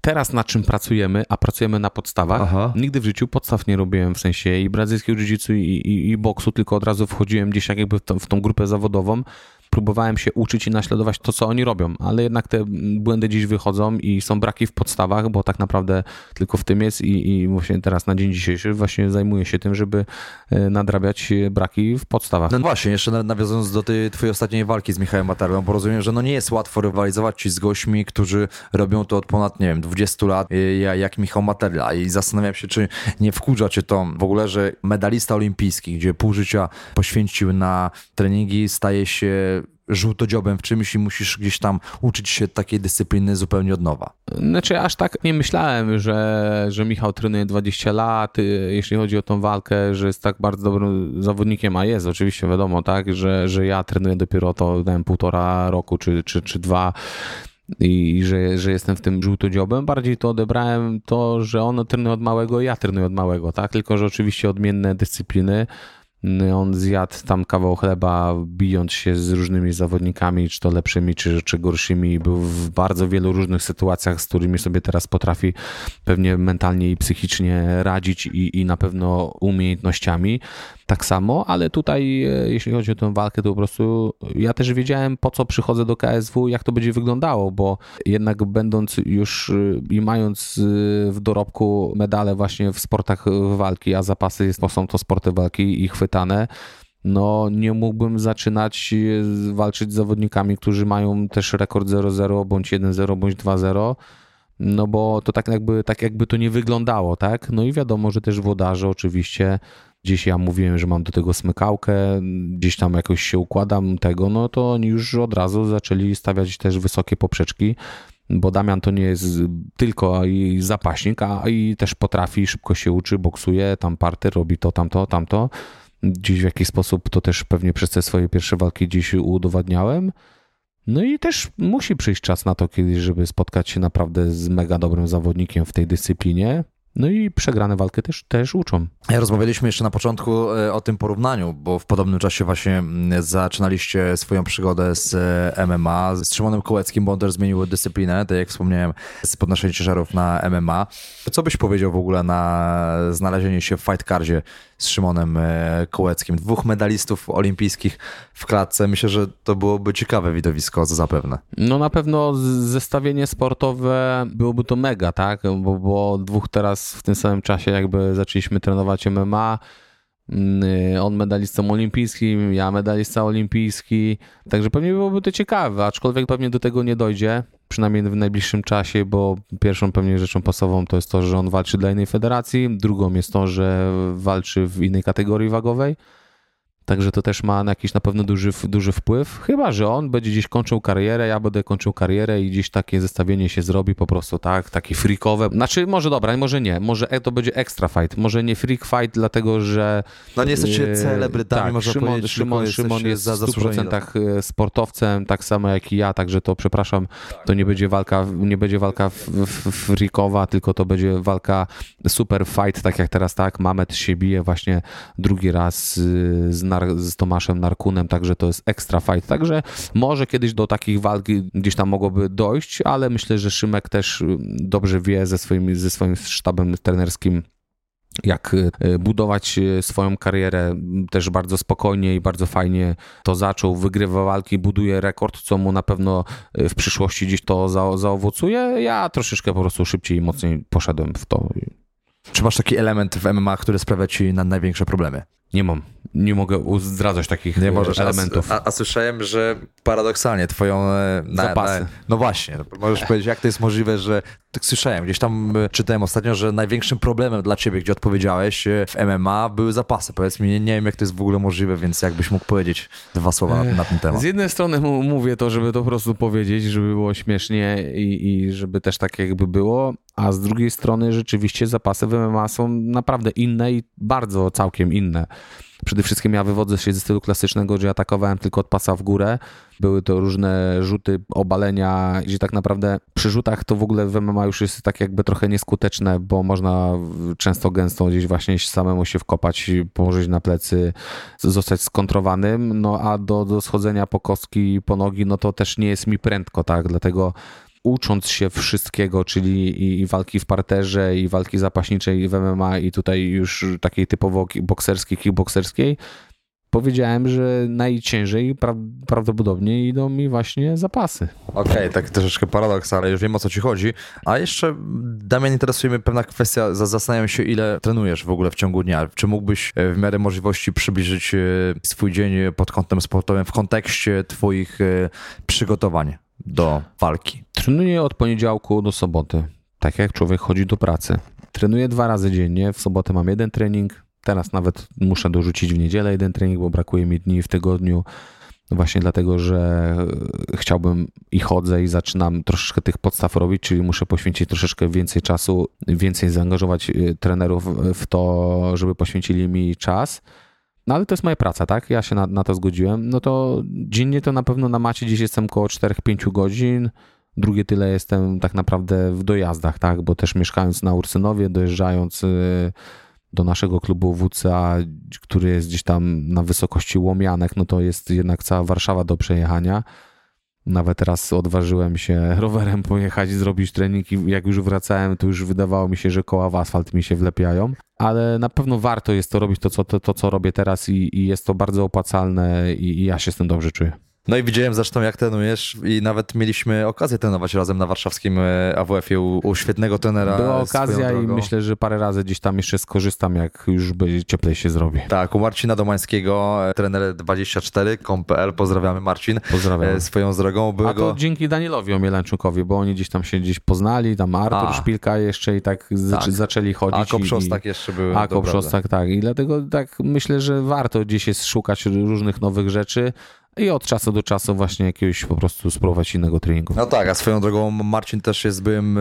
Teraz na czym pracujemy, a pracujemy na podstawach. Aha. Nigdy w życiu podstaw nie robiłem, w sensie i brazylijskiego jiu-jitsu i, i, i boksu, tylko od razu wchodziłem gdzieś jak jakby w, to, w tą grupę zawodową. Próbowałem się uczyć i naśladować to, co oni robią, ale jednak te błędy dziś wychodzą i są braki w podstawach, bo tak naprawdę tylko w tym jest i, i właśnie teraz na dzień dzisiejszy właśnie zajmuję się tym, żeby e, nadrabiać e, braki w podstawach. No właśnie, jeszcze na- nawiązując do tej twojej ostatniej walki z Michałem Materlą, bo rozumiem, że no nie jest łatwo rywalizować ci z gośćmi, którzy robią to od ponad, nie wiem, 20 lat, ja- jak Michał Materla i zastanawiam się, czy nie wkurza cię to w ogóle, że medalista olimpijski, gdzie pół życia poświęcił na treningi, staje się żółtodziobem w czymś i musisz gdzieś tam uczyć się takiej dyscypliny zupełnie od nowa. Znaczy, aż tak nie myślałem, że, że Michał trenuje 20 lat, y, jeśli chodzi o tą walkę, że jest tak bardzo dobrym zawodnikiem, a jest oczywiście wiadomo, tak, że, że ja trenuję dopiero to, dałem półtora roku czy, czy, czy dwa i że, że jestem w tym żółtodziobem. Bardziej to odebrałem to, że on trenuje od małego, ja trenuję od małego, tak, tylko że oczywiście odmienne dyscypliny. On zjadł tam kawał chleba, bijąc się z różnymi zawodnikami, czy to lepszymi, czy, czy gorszymi. Był w bardzo wielu różnych sytuacjach, z którymi sobie teraz potrafi pewnie mentalnie i psychicznie radzić i, i na pewno umiejętnościami tak samo, ale tutaj, e, jeśli chodzi o tę walkę, to po prostu ja też wiedziałem, po co przychodzę do KSW, jak to będzie wyglądało, bo jednak będąc już e, i mając e, w dorobku medale właśnie w sportach walki, a zapasy są to sporty walki i chwytane, no nie mógłbym zaczynać walczyć z zawodnikami, którzy mają też rekord 0-0, bądź 1-0, bądź 2-0, no bo to tak jakby, tak jakby to nie wyglądało, tak? No i wiadomo, że też włodarze oczywiście, gdzieś ja mówiłem, że mam do tego smykałkę, gdzieś tam jakoś się układam tego, no to oni już od razu zaczęli stawiać też wysokie poprzeczki, bo Damian to nie jest tylko i zapaśnik, a i też potrafi, szybko się uczy, boksuje, tam parter, robi to, tamto, tamto. Gdzieś w jakiś sposób to też pewnie przez te swoje pierwsze walki dziś udowadniałem. No i też musi przyjść czas na to kiedyś, żeby spotkać się naprawdę z mega dobrym zawodnikiem w tej dyscyplinie. No i przegrane walki też, też uczą. Rozmawialiśmy jeszcze na początku e, o tym porównaniu, bo w podobnym czasie właśnie mm, zaczynaliście swoją przygodę z e, MMA, z Szymonem Kołeckim, bo on też zmienił dyscyplinę, tak jak wspomniałem, z podnoszenia ciężarów na MMA. Co byś powiedział w ogóle na znalezienie się w fight cardzie z Szymonem e, Kołeckim. Dwóch medalistów olimpijskich w klatce. Myślę, że to byłoby ciekawe widowisko zapewne. No na pewno zestawienie sportowe byłoby to mega, tak? Bo, bo dwóch teraz w tym samym czasie jakby zaczęliśmy trenować MMA, on medalistą olimpijskim, ja medalista olimpijski, także pewnie byłoby to ciekawe, aczkolwiek pewnie do tego nie dojdzie, przynajmniej w najbliższym czasie, bo pierwszą pewnie rzeczą pasową to jest to, że on walczy dla innej federacji, drugą jest to, że walczy w innej kategorii wagowej, Także to też ma na jakiś na pewno duży, duży wpływ. Chyba, że on będzie gdzieś kończył karierę, ja będę kończył karierę i gdzieś takie zestawienie się zrobi po prostu tak, takie freakowe. Znaczy, może dobra, może nie, może e, to będzie extra fight, może nie freak fight, dlatego że... No nie jesteście yy, celebrytami, tak, można Szymon, powiedzieć, Szymon, Szymon jest za, w 100% e, sportowcem, tak samo jak i ja, także to przepraszam, to nie będzie walka, nie będzie walka freakowa, tylko to będzie walka super fight, tak jak teraz tak, Mamet się bije właśnie drugi raz z, z z Tomaszem Narkunem, także to jest extra fight. Także może kiedyś do takich walk gdzieś tam mogłoby dojść, ale myślę, że Szymek też y, dobrze wie ze swoim, ze swoim sztabem trenerskim jak y, budować y, swoją karierę też bardzo spokojnie i bardzo fajnie to zaczął, wygrywa walki, buduje rekord, co mu na pewno w przyszłości gdzieś to za, zaowocuje. Ja troszeczkę po prostu szybciej i mocniej poszedłem w to. Czy masz taki element w MMA, który sprawia ci na największe problemy? Nie mam. Nie mogę zdradzać takich nie możesz, elementów. A, a, słyszałem, że paradoksalnie twoją... E, na, Zapasy. Na, no właśnie. Możesz powiedzieć, jak to jest możliwe, że... Tak słyszałem, gdzieś tam e, czytałem ostatnio, że największym problemem dla ciebie, gdzie odpowiedziałeś e, w MMA, były zapasy. Powiedz mi, nie, nie wiem, jak to jest w ogóle możliwe, więc jakbyś mógł powiedzieć dwa słowa na, na ten temat. Z jednej strony mówię to, żeby to po prostu powiedzieć, żeby było śmiesznie i, i żeby też tak jakby było, a z drugiej strony rzeczywiście zapasy w MMA są naprawdę inne i bardzo całkiem inne. Przede wszystkim ja wywodzę się ze stylu klasycznego, gdzie atakowałem tylko od pasa w górę. Były to różne rzuty, obalenia, gdzie tak naprawdę przy rzutach to w ogóle w MMA już jest tak jakby trochę nieskuteczne, bo można często gęsto gdzieś właśnie samemu się wkopać, położyć na plecy, zostać skontrowanym, no a do, do schodzenia po kostki, po nogi, no to też nie jest mi prędko, tak, dlatego ucząc się wszystkiego, czyli i, walki w parterze, i walki zapaśniczej w MMA, i tutaj już takiej typowo bokserskiej, kickbokserskiej, powiedziałem, że najciężej pra prawdopodobnie idą mi właśnie zapasy. Okej, okay, tak troszeczkę paradoks, ale już wiem o co ci chodzi. A jeszcze, Damian, interesuje mnie pewna kwestia. Zastanawiam się, ile trenujesz w ogóle w ciągu dnia. Czy mógłbyś e, w miarę możliwości przybliżyć e, swój dzień pod kątem sportowym w kontekście twoich e, przygotowań? Do walki? Trenuję od poniedziałku do soboty, tak jak człowiek chodzi do pracy. Trenuję dwa razy dziennie, w sobotę mam jeden trening, teraz nawet muszę dorzucić w niedzielę jeden trening, bo brakuje mi dni w tygodniu. Właśnie dlatego, że chciałbym i chodzę i zaczynam troszeczkę tych podstaw robić, czyli muszę poświęcić troszeczkę więcej czasu, więcej zaangażować y, trenerów w to, żeby poświęcili mi czas. No ale to jest moja praca, tak? Ja się na, na to zgodziłem. No to dziennie to na pewno na macie gdzieś jestem około 4-5 godzin. Drugie tyle jestem tak naprawdę w dojazdach, tak? Bo też mieszkając na Ursynowie, dojeżdżając y, do naszego klubu WCA, który jest gdzieś tam na wysokości Łomianek, no to jest jednak cała Warszawa do przejechania. Nawet raz odważyłem się rowerem pojechać, zrobić trening i jak już wracałem, to już wydawało mi się, że koła w asfalt mi się wlepiają. Ale na pewno warto jest to robić, to co, to, to, co robię teraz i, i jest to bardzo opłacalne i, i ja się z tym dobrze czuję. No i widziałem zresztą, jak trenujesz i nawet mieliśmy okazję trenować razem na warszawskim e, AWF-ie u, u świetnego trenera. Była okazja i myślę, że parę razy gdzieś tam jeszcze skorzystam, jak już będzie cieplej się zrobi. Tak, u Marcina Domańskiego, e, trener 24.com.pl, pozdrawiamy Marcin. Pozdrawiam. E, swoją drogą. Byłego... A to dzięki Danielowi Omielańczukowi, bo oni gdzieś tam się gdzieś poznali, tam Artur A. Szpilka jeszcze i tak, tak. zaczęli chodzić. A Koprzostak i... jeszcze był. A Koprzostak, tak. I dlatego tak myślę, że warto gdzieś jest szukać różnych nowych rzeczy i od czasu do czasu właśnie jakiegoś po prostu spróbować innego treningu. No tak, a swoją drogą Marcin też jest byłym e,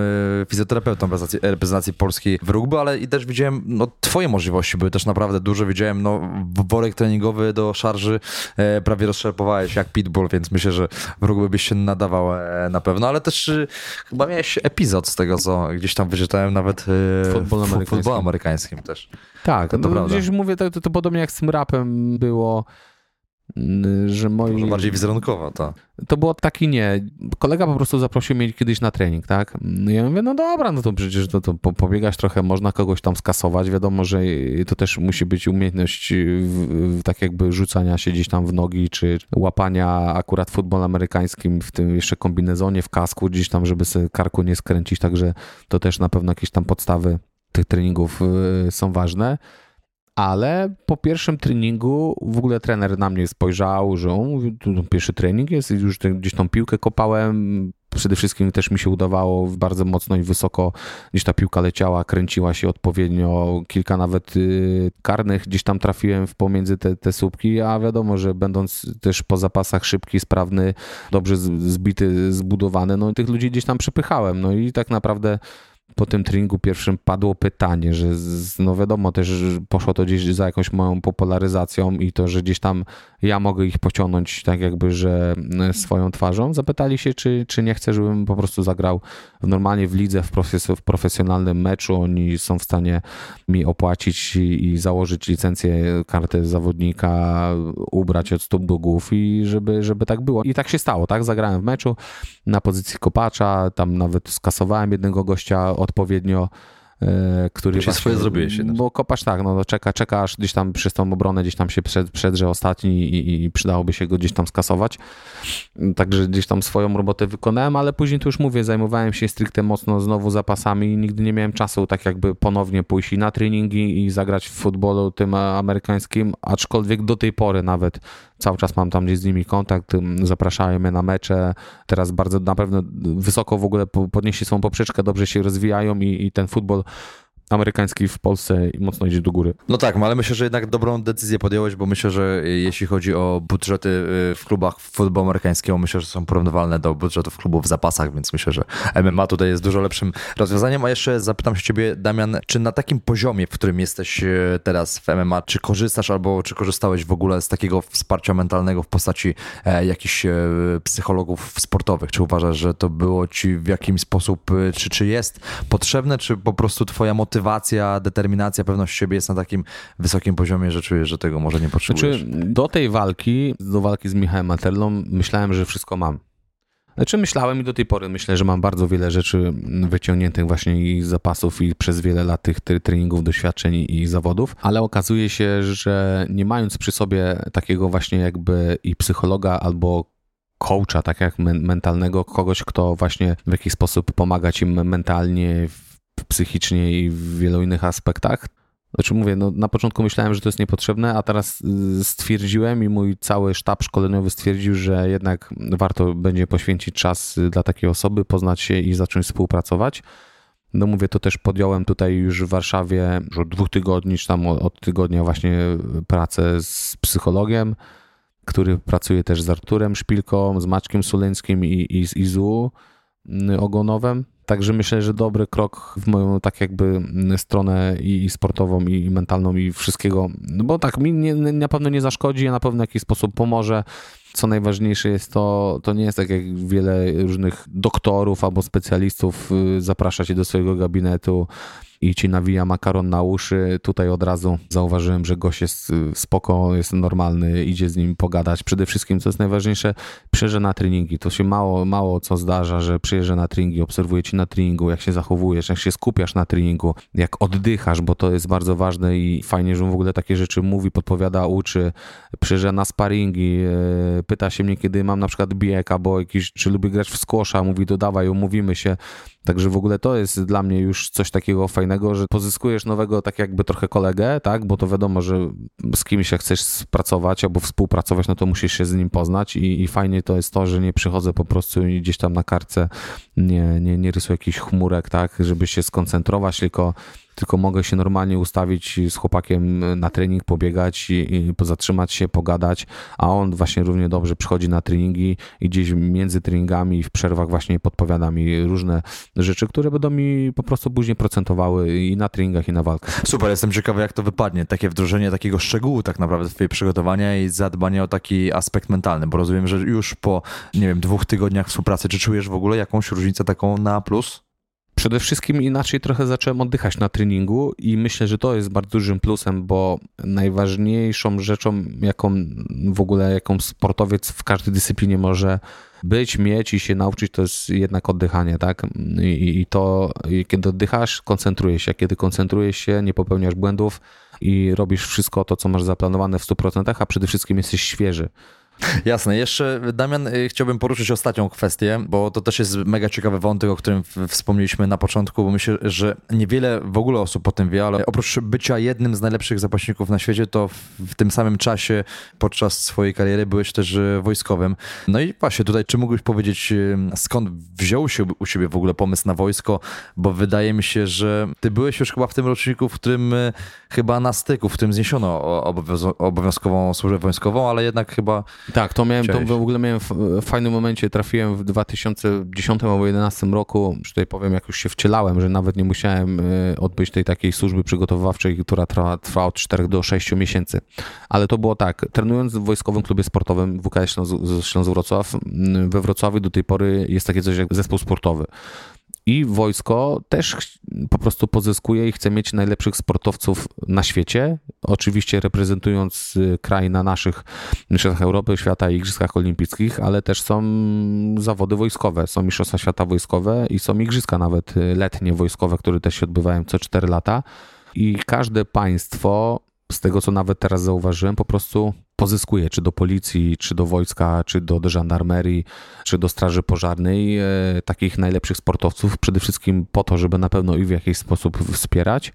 fizjoterapeutą reprezentacji, reprezentacji Polski w rugby, ale i też widziałem, no twoje możliwości były też naprawdę duże, widziałem, no worek treningowy do szarży e, prawie rozszerpowałeś jak pitbull, więc myślę, że w rugby byś się nadawał e, na pewno, ale też e, chyba miałeś epizod z tego, co gdzieś tam wyczytałem nawet e, w futbolu amerykańskim. amerykańskim też. Tak, to, to no, gdzieś mówię, to, to, to podobnie jak z tym rapem było, że moi... Może bardziej wizerunkowa, ta. To było taki nie. Kolega po prostu zaprosił mnie kiedyś na trening, tak? Ja mówię, no dobra, no to przecież to, to pobiegasz trochę, można kogoś tam skasować. Wiadomo, że to też musi być umiejętność w, w, tak jakby rzucania się gdzieś tam w nogi, czy łapania akurat futbol amerykańskim w tym jeszcze kombinezonie, w kasku, gdzieś tam, żeby sobie karku nie skręcić, także to też na pewno jakieś tam podstawy tych treningów y, są ważne ale po pierwszym treningu w ogóle trener na mnie spojrzał, że on mówi, tu pierwszy trening jest, już gdzieś tą piłkę kopałem, przede wszystkim też mi się udawało bardzo mocno i wysoko, gdzieś ta piłka leciała, kręciła się odpowiednio, kilka nawet y, karnych gdzieś tam trafiłem w pomiędzy te, te słupki, a wiadomo, że będąc też po zapasach szybki, sprawny, dobrze zbity, zbudowany, no tych ludzi gdzieś tam przepychałem, no i tak naprawdę po tym treningu pierwszym padło pytanie, że z, no wiadomo też poszło to gdzieś za jakąś moją popularyzacją i to, że gdzieś tam ja mogę ich pociągnąć tak jakby, że e, swoją twarzą. Zapytali się, czy, czy nie chcę, żebym po prostu zagrał normalnie w lidze, w, profes w profesjonalnym meczu. Oni są w stanie mi opłacić i, i założyć licencję, kartę zawodnika, ubrać od stóp do głów i żeby, żeby tak było. I tak się stało, tak? Zagrałem w meczu na pozycji kopacza, tam nawet skasowałem jednego gościa odpowiednio E, który właśnie, swoje zrobiłeś się. Bo kopasz tak, no czeka, czeka aż gdzieś tam przez tą obronę gdzieś tam się przed, przedrze ostatni i, i, przydałoby się go gdzieś tam skasować. Także gdzieś tam swoją robotę wykonałem, ale później to już mówię, zajmowałem się stricte mocno znowu zapasami i nigdy nie miałem czasu tak jakby ponownie pójść i na treningi i zagrać w futbolu tym amerykańskim, aczkolwiek do tej pory nawet cały czas mam tam gdzieś z nimi kontakt, zapraszają mnie na mecze, teraz bardzo na pewno wysoko w ogóle podnieśli swoją poprzeczkę, dobrze się rozwijają i, i ten futbol amerykański w Polsce mocno idzie do góry. No tak, ale myślę, że jednak dobrą decyzję podjąłeś, bo myślę, że jeśli chodzi o budżety y, w klubach futbolu amerykańskiego, myślę, że są porównywalne do budżetów klubów w zapasach, więc myślę, że MMA tutaj jest dużo lepszym rozwiązaniem. A jeszcze zapytam się ciebie, Damian, czy na takim poziomie, w którym jesteś y, teraz w MMA, czy korzystasz albo czy korzystałeś w ogóle z takiego wsparcia mentalnego w postaci e, jakichś e, psychologów sportowych? Czy uważasz, że to było ci w jakimś sposób, y, czy, czy jest potrzebne, czy po prostu twoja motywacja motywacja, determinacja, pewność siebie jest na takim wysokim poziomie, że czujesz, że tego może nie potrzebujesz. Znaczy, do tej walki, do walki z Michałem Materlą, myślałem, że wszystko mam. Znaczy myślałem i do tej pory myślę, że mam bardzo wiele rzeczy wyciągniętych właśnie i zapasów i przez wiele lat tych treningów, doświadczeń i zawodów, ale okazuje się, że nie mając przy sobie takiego właśnie jakby i psychologa albo coacha, tak jak mentalnego, kogoś, kto właśnie w jakiś sposób pomaga ci mentalnie, psychicznie i w wielu innych aspektach. Znaczy mówię, no na początku myślałem, że to jest niepotrzebne, a teraz y, stwierdziłem i mój cały sztab szkoleniowy stwierdził, że jednak warto będzie poświęcić czas y, dla takiej osoby, poznać się i zacząć współpracować. No mówię, to też podjąłem tutaj już w Warszawie już od dwóch tygodni, czy tam od tygodnia właśnie pracę z psychologiem, który pracuje też z Arturem Szpilką, z Maczkiem Suleńskim i, i z Izu y, Ogonowem. Także myślę, że dobry krok w moją tak jakby mm, stronę i, sportową, i, mentalną, i wszystkiego. No bo tak, mi nie, na pewno nie zaszkodzi, a na pewno w jakiś sposób pomoże. Co najważniejsze jest to, to nie jest tak jak wiele różnych doktorów albo specjalistów y, zaprasza cię do swojego gabinetu i ci nawija makaron na uszy. Tutaj od razu zauważyłem, że gość jest y, spoko, jest normalny, idzie z nim pogadać. Przede wszystkim, co jest najważniejsze, przyjeżdża na treningi. To się mało, mało co zdarza, że przyjeżdża na treningi, obserwuje ci na treningu, jak się zachowujesz, jak się skupiasz na treningu, jak oddychasz, bo to jest bardzo ważne i fajnie, że on w ogóle takie rzeczy mówi, podpowiada, uczy. Przyjeżdża na sparingi, y, pyta się mnie, kiedy mam na przykład bieg albo jakiś, czy lubię grać w squasha, mówi, dodawaj, umówimy się. Także w ogóle to jest dla mnie już coś takiego fajnego, że pozyskujesz nowego tak jakby trochę kolegę, tak, bo to wiadomo, że z kimś jak chcesz pracować albo współpracować, no to musisz się z nim poznać i, i fajnie to jest to, że nie przychodzę po prostu gdzieś tam na kartce nie, nie, nie rysuję jakichś chmurek, tak, żeby się skoncentrować, tylko tylko mogę się normalnie ustawić z chłopakiem na trening, pobiegać i, i zatrzymać się, pogadać, a on właśnie równie dobrze przychodzi na treningi i gdzieś między treningami w przerwach właśnie podpowiada mi różne rzeczy, które będą mi po prostu później procentowały i na treningach, i na walkach. Super, jestem ciekawy, jak to wypadnie. Takie wdrożenie takiego szczegółu tak naprawdę twojej przygotowania i zadbanie o taki aspekt mentalny, bo rozumiem, że już po, nie wiem, dwóch tygodniach współpracy, czy czujesz w ogóle jakąś różnicę taką na plus? Przede wszystkim inaczej trochę zacząłem oddychać na treningu i myślę, że to jest bardzo dużym plusem, bo najważniejszą rzeczą, jaką w ogóle jaką sportowiec w każdej dyscyplinie może być, mieć i się nauczyć, to jest jednak oddychanie, tak? I, i to, i kiedy oddychasz, koncentrujesz się. Kiedy koncentrujesz się, nie popełniasz błędów i robisz wszystko to, co masz zaplanowane w 100%, a przede wszystkim jesteś świeży. Jasne. Jeszcze, Damian, y, chciałbym poruszyć ostatnią kwestię, bo to też jest mega ciekawy wątek, o którym wspomnieliśmy na początku, bo myślę, że niewiele w ogóle osób o tym wie, ale oprócz bycia jednym z najlepszych zapaśników na świecie, to w tym samym czasie podczas swojej kariery byłeś też y, wojskowym. No i właśnie tutaj, czy mógłbyś powiedzieć, y, skąd wziął się u siebie w ogóle pomysł na wojsko, bo wydaje mi się, że ty byłeś już chyba w tym roczniku, w którym chyba na styku, w którym zniesiono obowiązkową służbę wojskową, ale jednak chyba tak, to miałem, to w ogóle miałem w fajnym momencie, trafiłem w 2010 albo 2011 roku, tutaj powiem, jak już się wcielałem, że nawet nie musiałem e, odbyć tej takiej służby przygotowawczej, która trwa, trwa od 4 do 6 miesięcy. Ale to było tak, trenując w Wojskowym Klubie Sportowym WKS Śląsk, Śląsk Wrocław, we Wrocławiu do tej pory jest takie coś jak zespół sportowy. I wojsko też po prostu pozyskuje i chce mieć najlepszych sportowców na świecie. Oczywiście reprezentując y, kraj na naszych Mistrzostwach Europy, Świata i Igrzyskach Olimpijskich, ale też są zawody wojskowe. Są Mistrzostwa Świata wojskowe i są Igrzyska nawet y, letnie wojskowe, które też się odbywają co 4 lata. I każde państwo, z tego co nawet teraz zauważyłem, po prostu pozyskuje, czy do policji, czy do wojska, czy do, do żandarmerii, czy do straży pożarnej, e, takich najlepszych sportowców, przede wszystkim po to, żeby na pewno ich w jakiś sposób wspierać,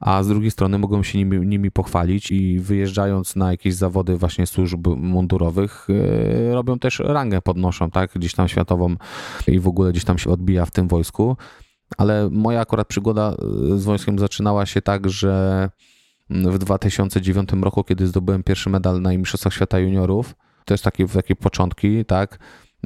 a z drugiej strony mogą się nimi, nimi pochwalić i wyjeżdżając na jakieś zawody właśnie służb mundurowych, e, robią też rangę, podnoszą, tak, gdzieś tam światową i w ogóle gdzieś tam się odbija w tym wojsku. Ale moja akurat przygoda z wojskiem zaczynała się tak, że w 2009 roku, kiedy zdobyłem pierwszy medal na Mistrzostwach Świata Juniorów. To jest takie, takie początki, tak?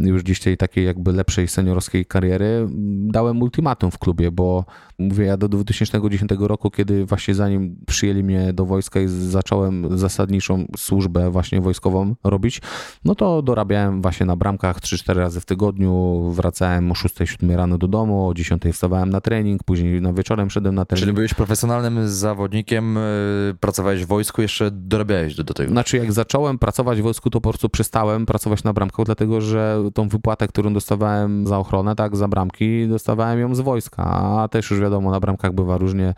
Już tej takiej jakby lepszej seniorskiej kariery, dałem ultimatum w klubie, bo mówię, ja do 2010 roku, kiedy właśnie zanim przyjęli mnie do wojska i zacząłem zasadniczą służbę właśnie wojskową robić, no to dorabiałem właśnie na bramkach 3-4 razy w tygodniu, wracałem o 6-7 rano do domu, o 10 wstawałem na trening, później na wieczorem szedłem na trening. Czyli byłeś profesjonalnym zawodnikiem, e, pracowałeś w wojsku, jeszcze dorabiałeś do, do tego? Znaczy jak zacząłem pracować w wojsku, to po prostu przestałem pracować na bramkach, dlatego że tą wypłatę, którą dostawałem za ochronę, tak, za bramki, dostawałem ją z wojska, a też już wiadomo, na bramkach bywa różnie,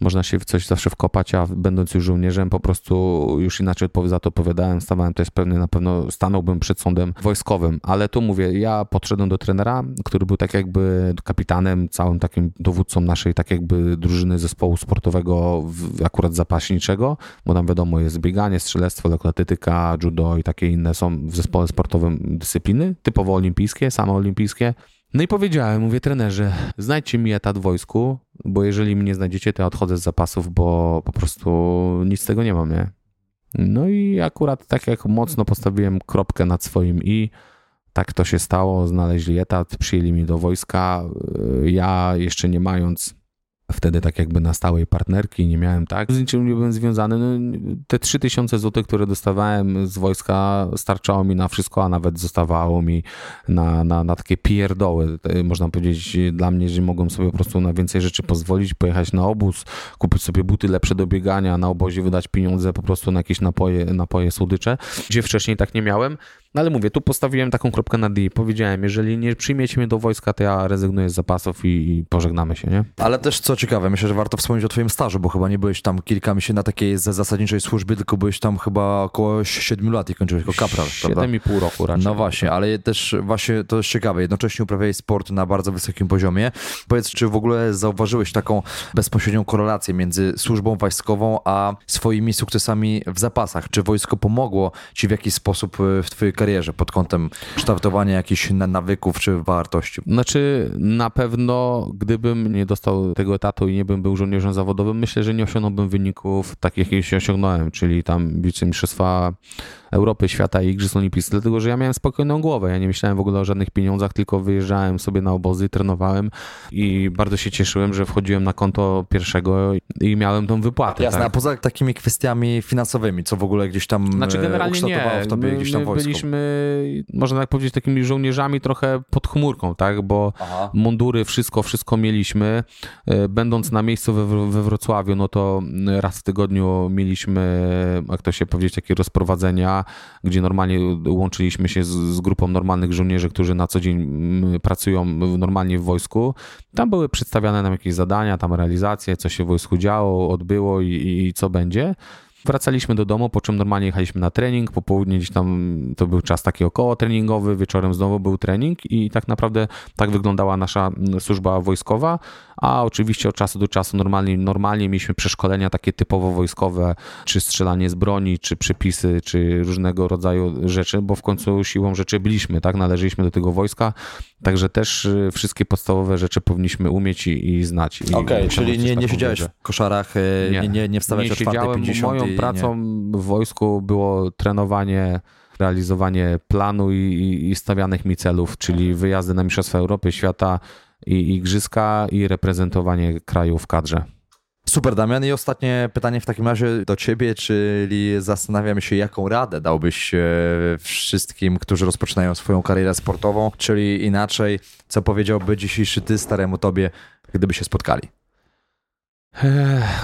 można się w coś zawsze wkopać, a będąc już żołnierzem po prostu już inaczej za to opowiadałem, stawałem jest pewny, na pewno stanąłbym przed sądem wojskowym, ale tu mówię, ja podszedłem do trenera, który był tak jakby kapitanem, całym takim dowódcą naszej tak jakby drużyny zespołu sportowego akurat zapaśniczego, bo tam wiadomo jest bieganie, strzelectwo, lekkoatletyka, judo i takie inne są w zespole sportowym dyscypliny, typowo olimpijskie, same olimpijskie, no i powiedziałem, mówię trenerze, znajdźcie mi etat w wojsku, bo jeżeli mnie znajdziecie, to ja odchodzę z zapasów, bo po prostu nic z tego nie mam, nie? No i akurat tak jak mocno postawiłem kropkę nad swoim i, tak to się stało, znaleźli etat, przyjęli mnie do wojska. Ja jeszcze nie mając wtedy tak jakby na stałej partnerki, nie miałem tak, z niczym nie byłem związany. No, te 3000 zł, które dostawałem z wojska starczało mi na wszystko, a nawet zostawało mi na, na, na takie pierdoły. Można powiedzieć dla mnie, że mogłem sobie po prostu na więcej rzeczy pozwolić, pojechać na obóz, kupić sobie buty lepsze do biegania, na obozie wydać pieniądze po prostu na jakieś napoje, napoje słodycze, gdzie wcześniej tak nie miałem. No ale mówię, tu postawiłem taką kropkę na D. Powiedziałem, jeżeli nie przyjmiecie mnie do wojska, to ja rezygnuję z zapasów i, i, pożegnamy się, nie? Ale też co ciekawe, myślę, że warto wspomnieć o twoim stażu, bo chyba nie byłeś tam kilka miesięcy na takiej zasadniczej służbie, tylko byłeś tam chyba około 7 lat i kończyłeś jako kapral, 7,5 roku raczej. No właśnie, ale też właśnie to jest ciekawe, jednocześnie uprawiałeś sport na bardzo wysokim poziomie. Powiedz, czy w ogóle zauważyłeś taką bezpośrednią korelację między służbą wojskową a swoimi sukcesami w zapasach? Czy wojsko pomogło ci w jakiś sposób w twojej karierze karierze pod kątem kształtowania jakichś nawyków czy wartości? Znaczy, na pewno, gdybym nie dostał tego etatu i nie bym był żołnierzem zawodowym, myślę, że nie osiągnąłbym wyników takich, jakich osiągnąłem, czyli tam wicemistrzostwa Europy, świata i Igrzysk Olimpijskich, dlatego że ja miałem spokojną głowę. Ja nie myślałem w ogóle o żadnych pieniądzach, tylko wyjeżdżałem sobie na obozy, trenowałem i bardzo się cieszyłem, że wchodziłem na konto pierwszego i miałem tą wypłatę. Jasne, tak? a poza takimi kwestiami finansowymi, co w ogóle gdzieś tam Znaczy e, generalnie nie. w tobie My, gdzieś tam my wojsko? byliśmy, można tak powiedzieć, takimi żołnierzami trochę pod chmurką, tak? Bo Aha. mundury, wszystko, wszystko mieliśmy. E, Będąc na miejscu we, we Wrocławiu, no to raz w tygodniu mieliśmy, jak to się powiedzieć, takie rozprowadzenia, gdzie normalnie łączyliśmy się z, z grupą normalnych żołnierzy, którzy na co dzień mm, pracują normalnie w wojsku. Tam były przedstawiane nam jakieś zadania, tam realizacje, co się w wojsku działo, odbyło i, i co będzie. Wracaliśmy do domu, po czym normalnie jechaliśmy na trening, po południu gdzieś tam to był czas taki około treningowy, wieczorem znowu był trening i tak naprawdę tak wyglądała nasza mm, służba wojskowa, a oczywiście od czasu do czasu normalnie, normalnie mieliśmy przeszkolenia takie typowo wojskowe, czy strzelanie z broni, czy przepisy, czy różnego rodzaju rzeczy, bo w końcu siłą rzeczy byliśmy, tak, należyliśmy do tego wojska, także też y, wszystkie podstawowe rzeczy powinniśmy umieć i, i znać. Okej, osiągnąć czyli nie, nie siedziałeś w koszarach, e, nie, nie, nie wstawiałeś o 4, siedziałem, 50 Moją pracą nie. w wojsku było trenowanie, realizowanie planu i, i, i stawianych mi celów, czyli wyjazdy na Mistrzostwa Europy, Świata i Igrzyska i reprezentowanie kraju w kadrze. Super, Damian. I ostatnie pytanie w takim razie do ciebie, czyli zastanawiam się, jaką radę dałbyś e, wszystkim, którzy rozpoczynają swoją karierę sportową, czyli inaczej, co powiedziałby dzisiejszy ty staremu tobie, gdyby się spotkali?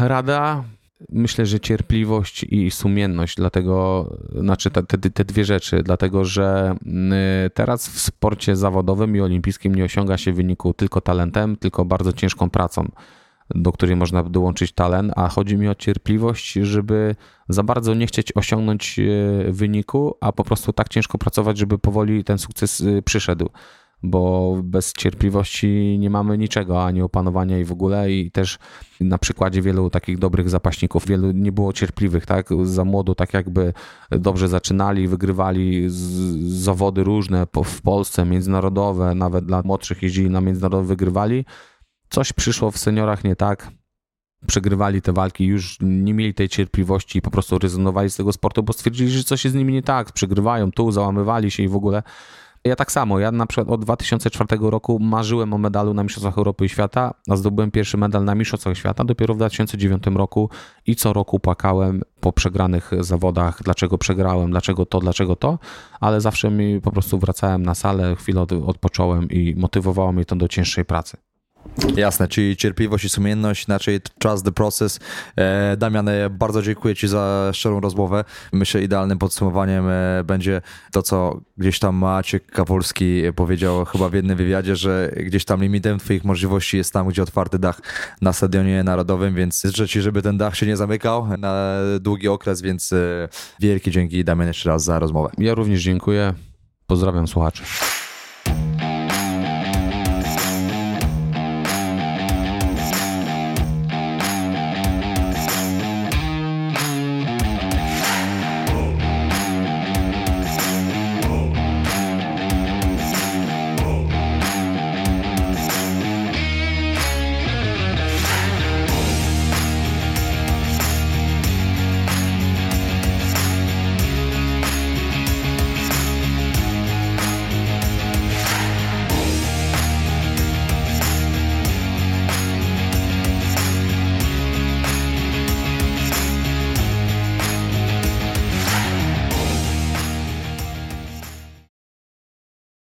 Rada, myślę, że cierpliwość i sumienność, dlatego, znaczy te, te, te dwie rzeczy, dlatego że y, teraz w sporcie zawodowym i olimpijskim nie osiąga się wyniku tylko talentem, tylko bardzo ciężką pracą, do której można dołączyć talent, a chodzi mi o cierpliwość, żeby za bardzo nie chcieć osiągnąć y, wyniku, a po prostu tak ciężko pracować, żeby powoli ten sukces y, przyszedł bo bez cierpliwości nie mamy niczego, ani opanowania i w ogóle. I też na przykładzie wielu takich dobrych zapaśników, wielu nie było cierpliwych, tak, za młodu tak jakby dobrze zaczynali, wygrywali zawody różne w Polsce, międzynarodowe, nawet dla młodszych jeździli na międzynarodowe, wygrywali, coś przyszło w seniorach nie tak, przegrywali te walki, już nie mieli tej cierpliwości i po prostu rezygnowali z tego sportu, bo stwierdzili, że coś jest z nimi nie tak, przegrywają tu, załamywali się i w ogóle ja tak samo, ja na przykład od 2004 roku marzyłem o medalu na Mistrzostwach Europy i Świata, a zdobyłem pierwszy medal na Mistrzostwach Świata dopiero w 2009 roku i co roku płakałem po przegranych zawodach, dlaczego przegrałem, dlaczego to, dlaczego to, ale zawsze mi po prostu wracałem na salę, chwilę od, odpocząłem i motywowało mnie to do cięższej pracy. Jasne, czyli cierpliwość i sumienność, inaczej trust the process. E, Damian, bardzo dziękuję Ci za szczerą rozmowę. Myślę, idealnym podsumowaniem e, będzie to, co gdzieś tam Maciek Kawolski powiedział chyba w jednym wywiadzie, że gdzieś tam limitem Twoich możliwości jest tam, gdzie otwarty dach na Stadionie Narodowym, więc życzę Ci, żeby ten dach się nie zamykał na długi okres, więc e, wielkie dzięki Damian jeszcze raz za rozmowę. Ja również dziękuję, pozdrawiam słuchaczy.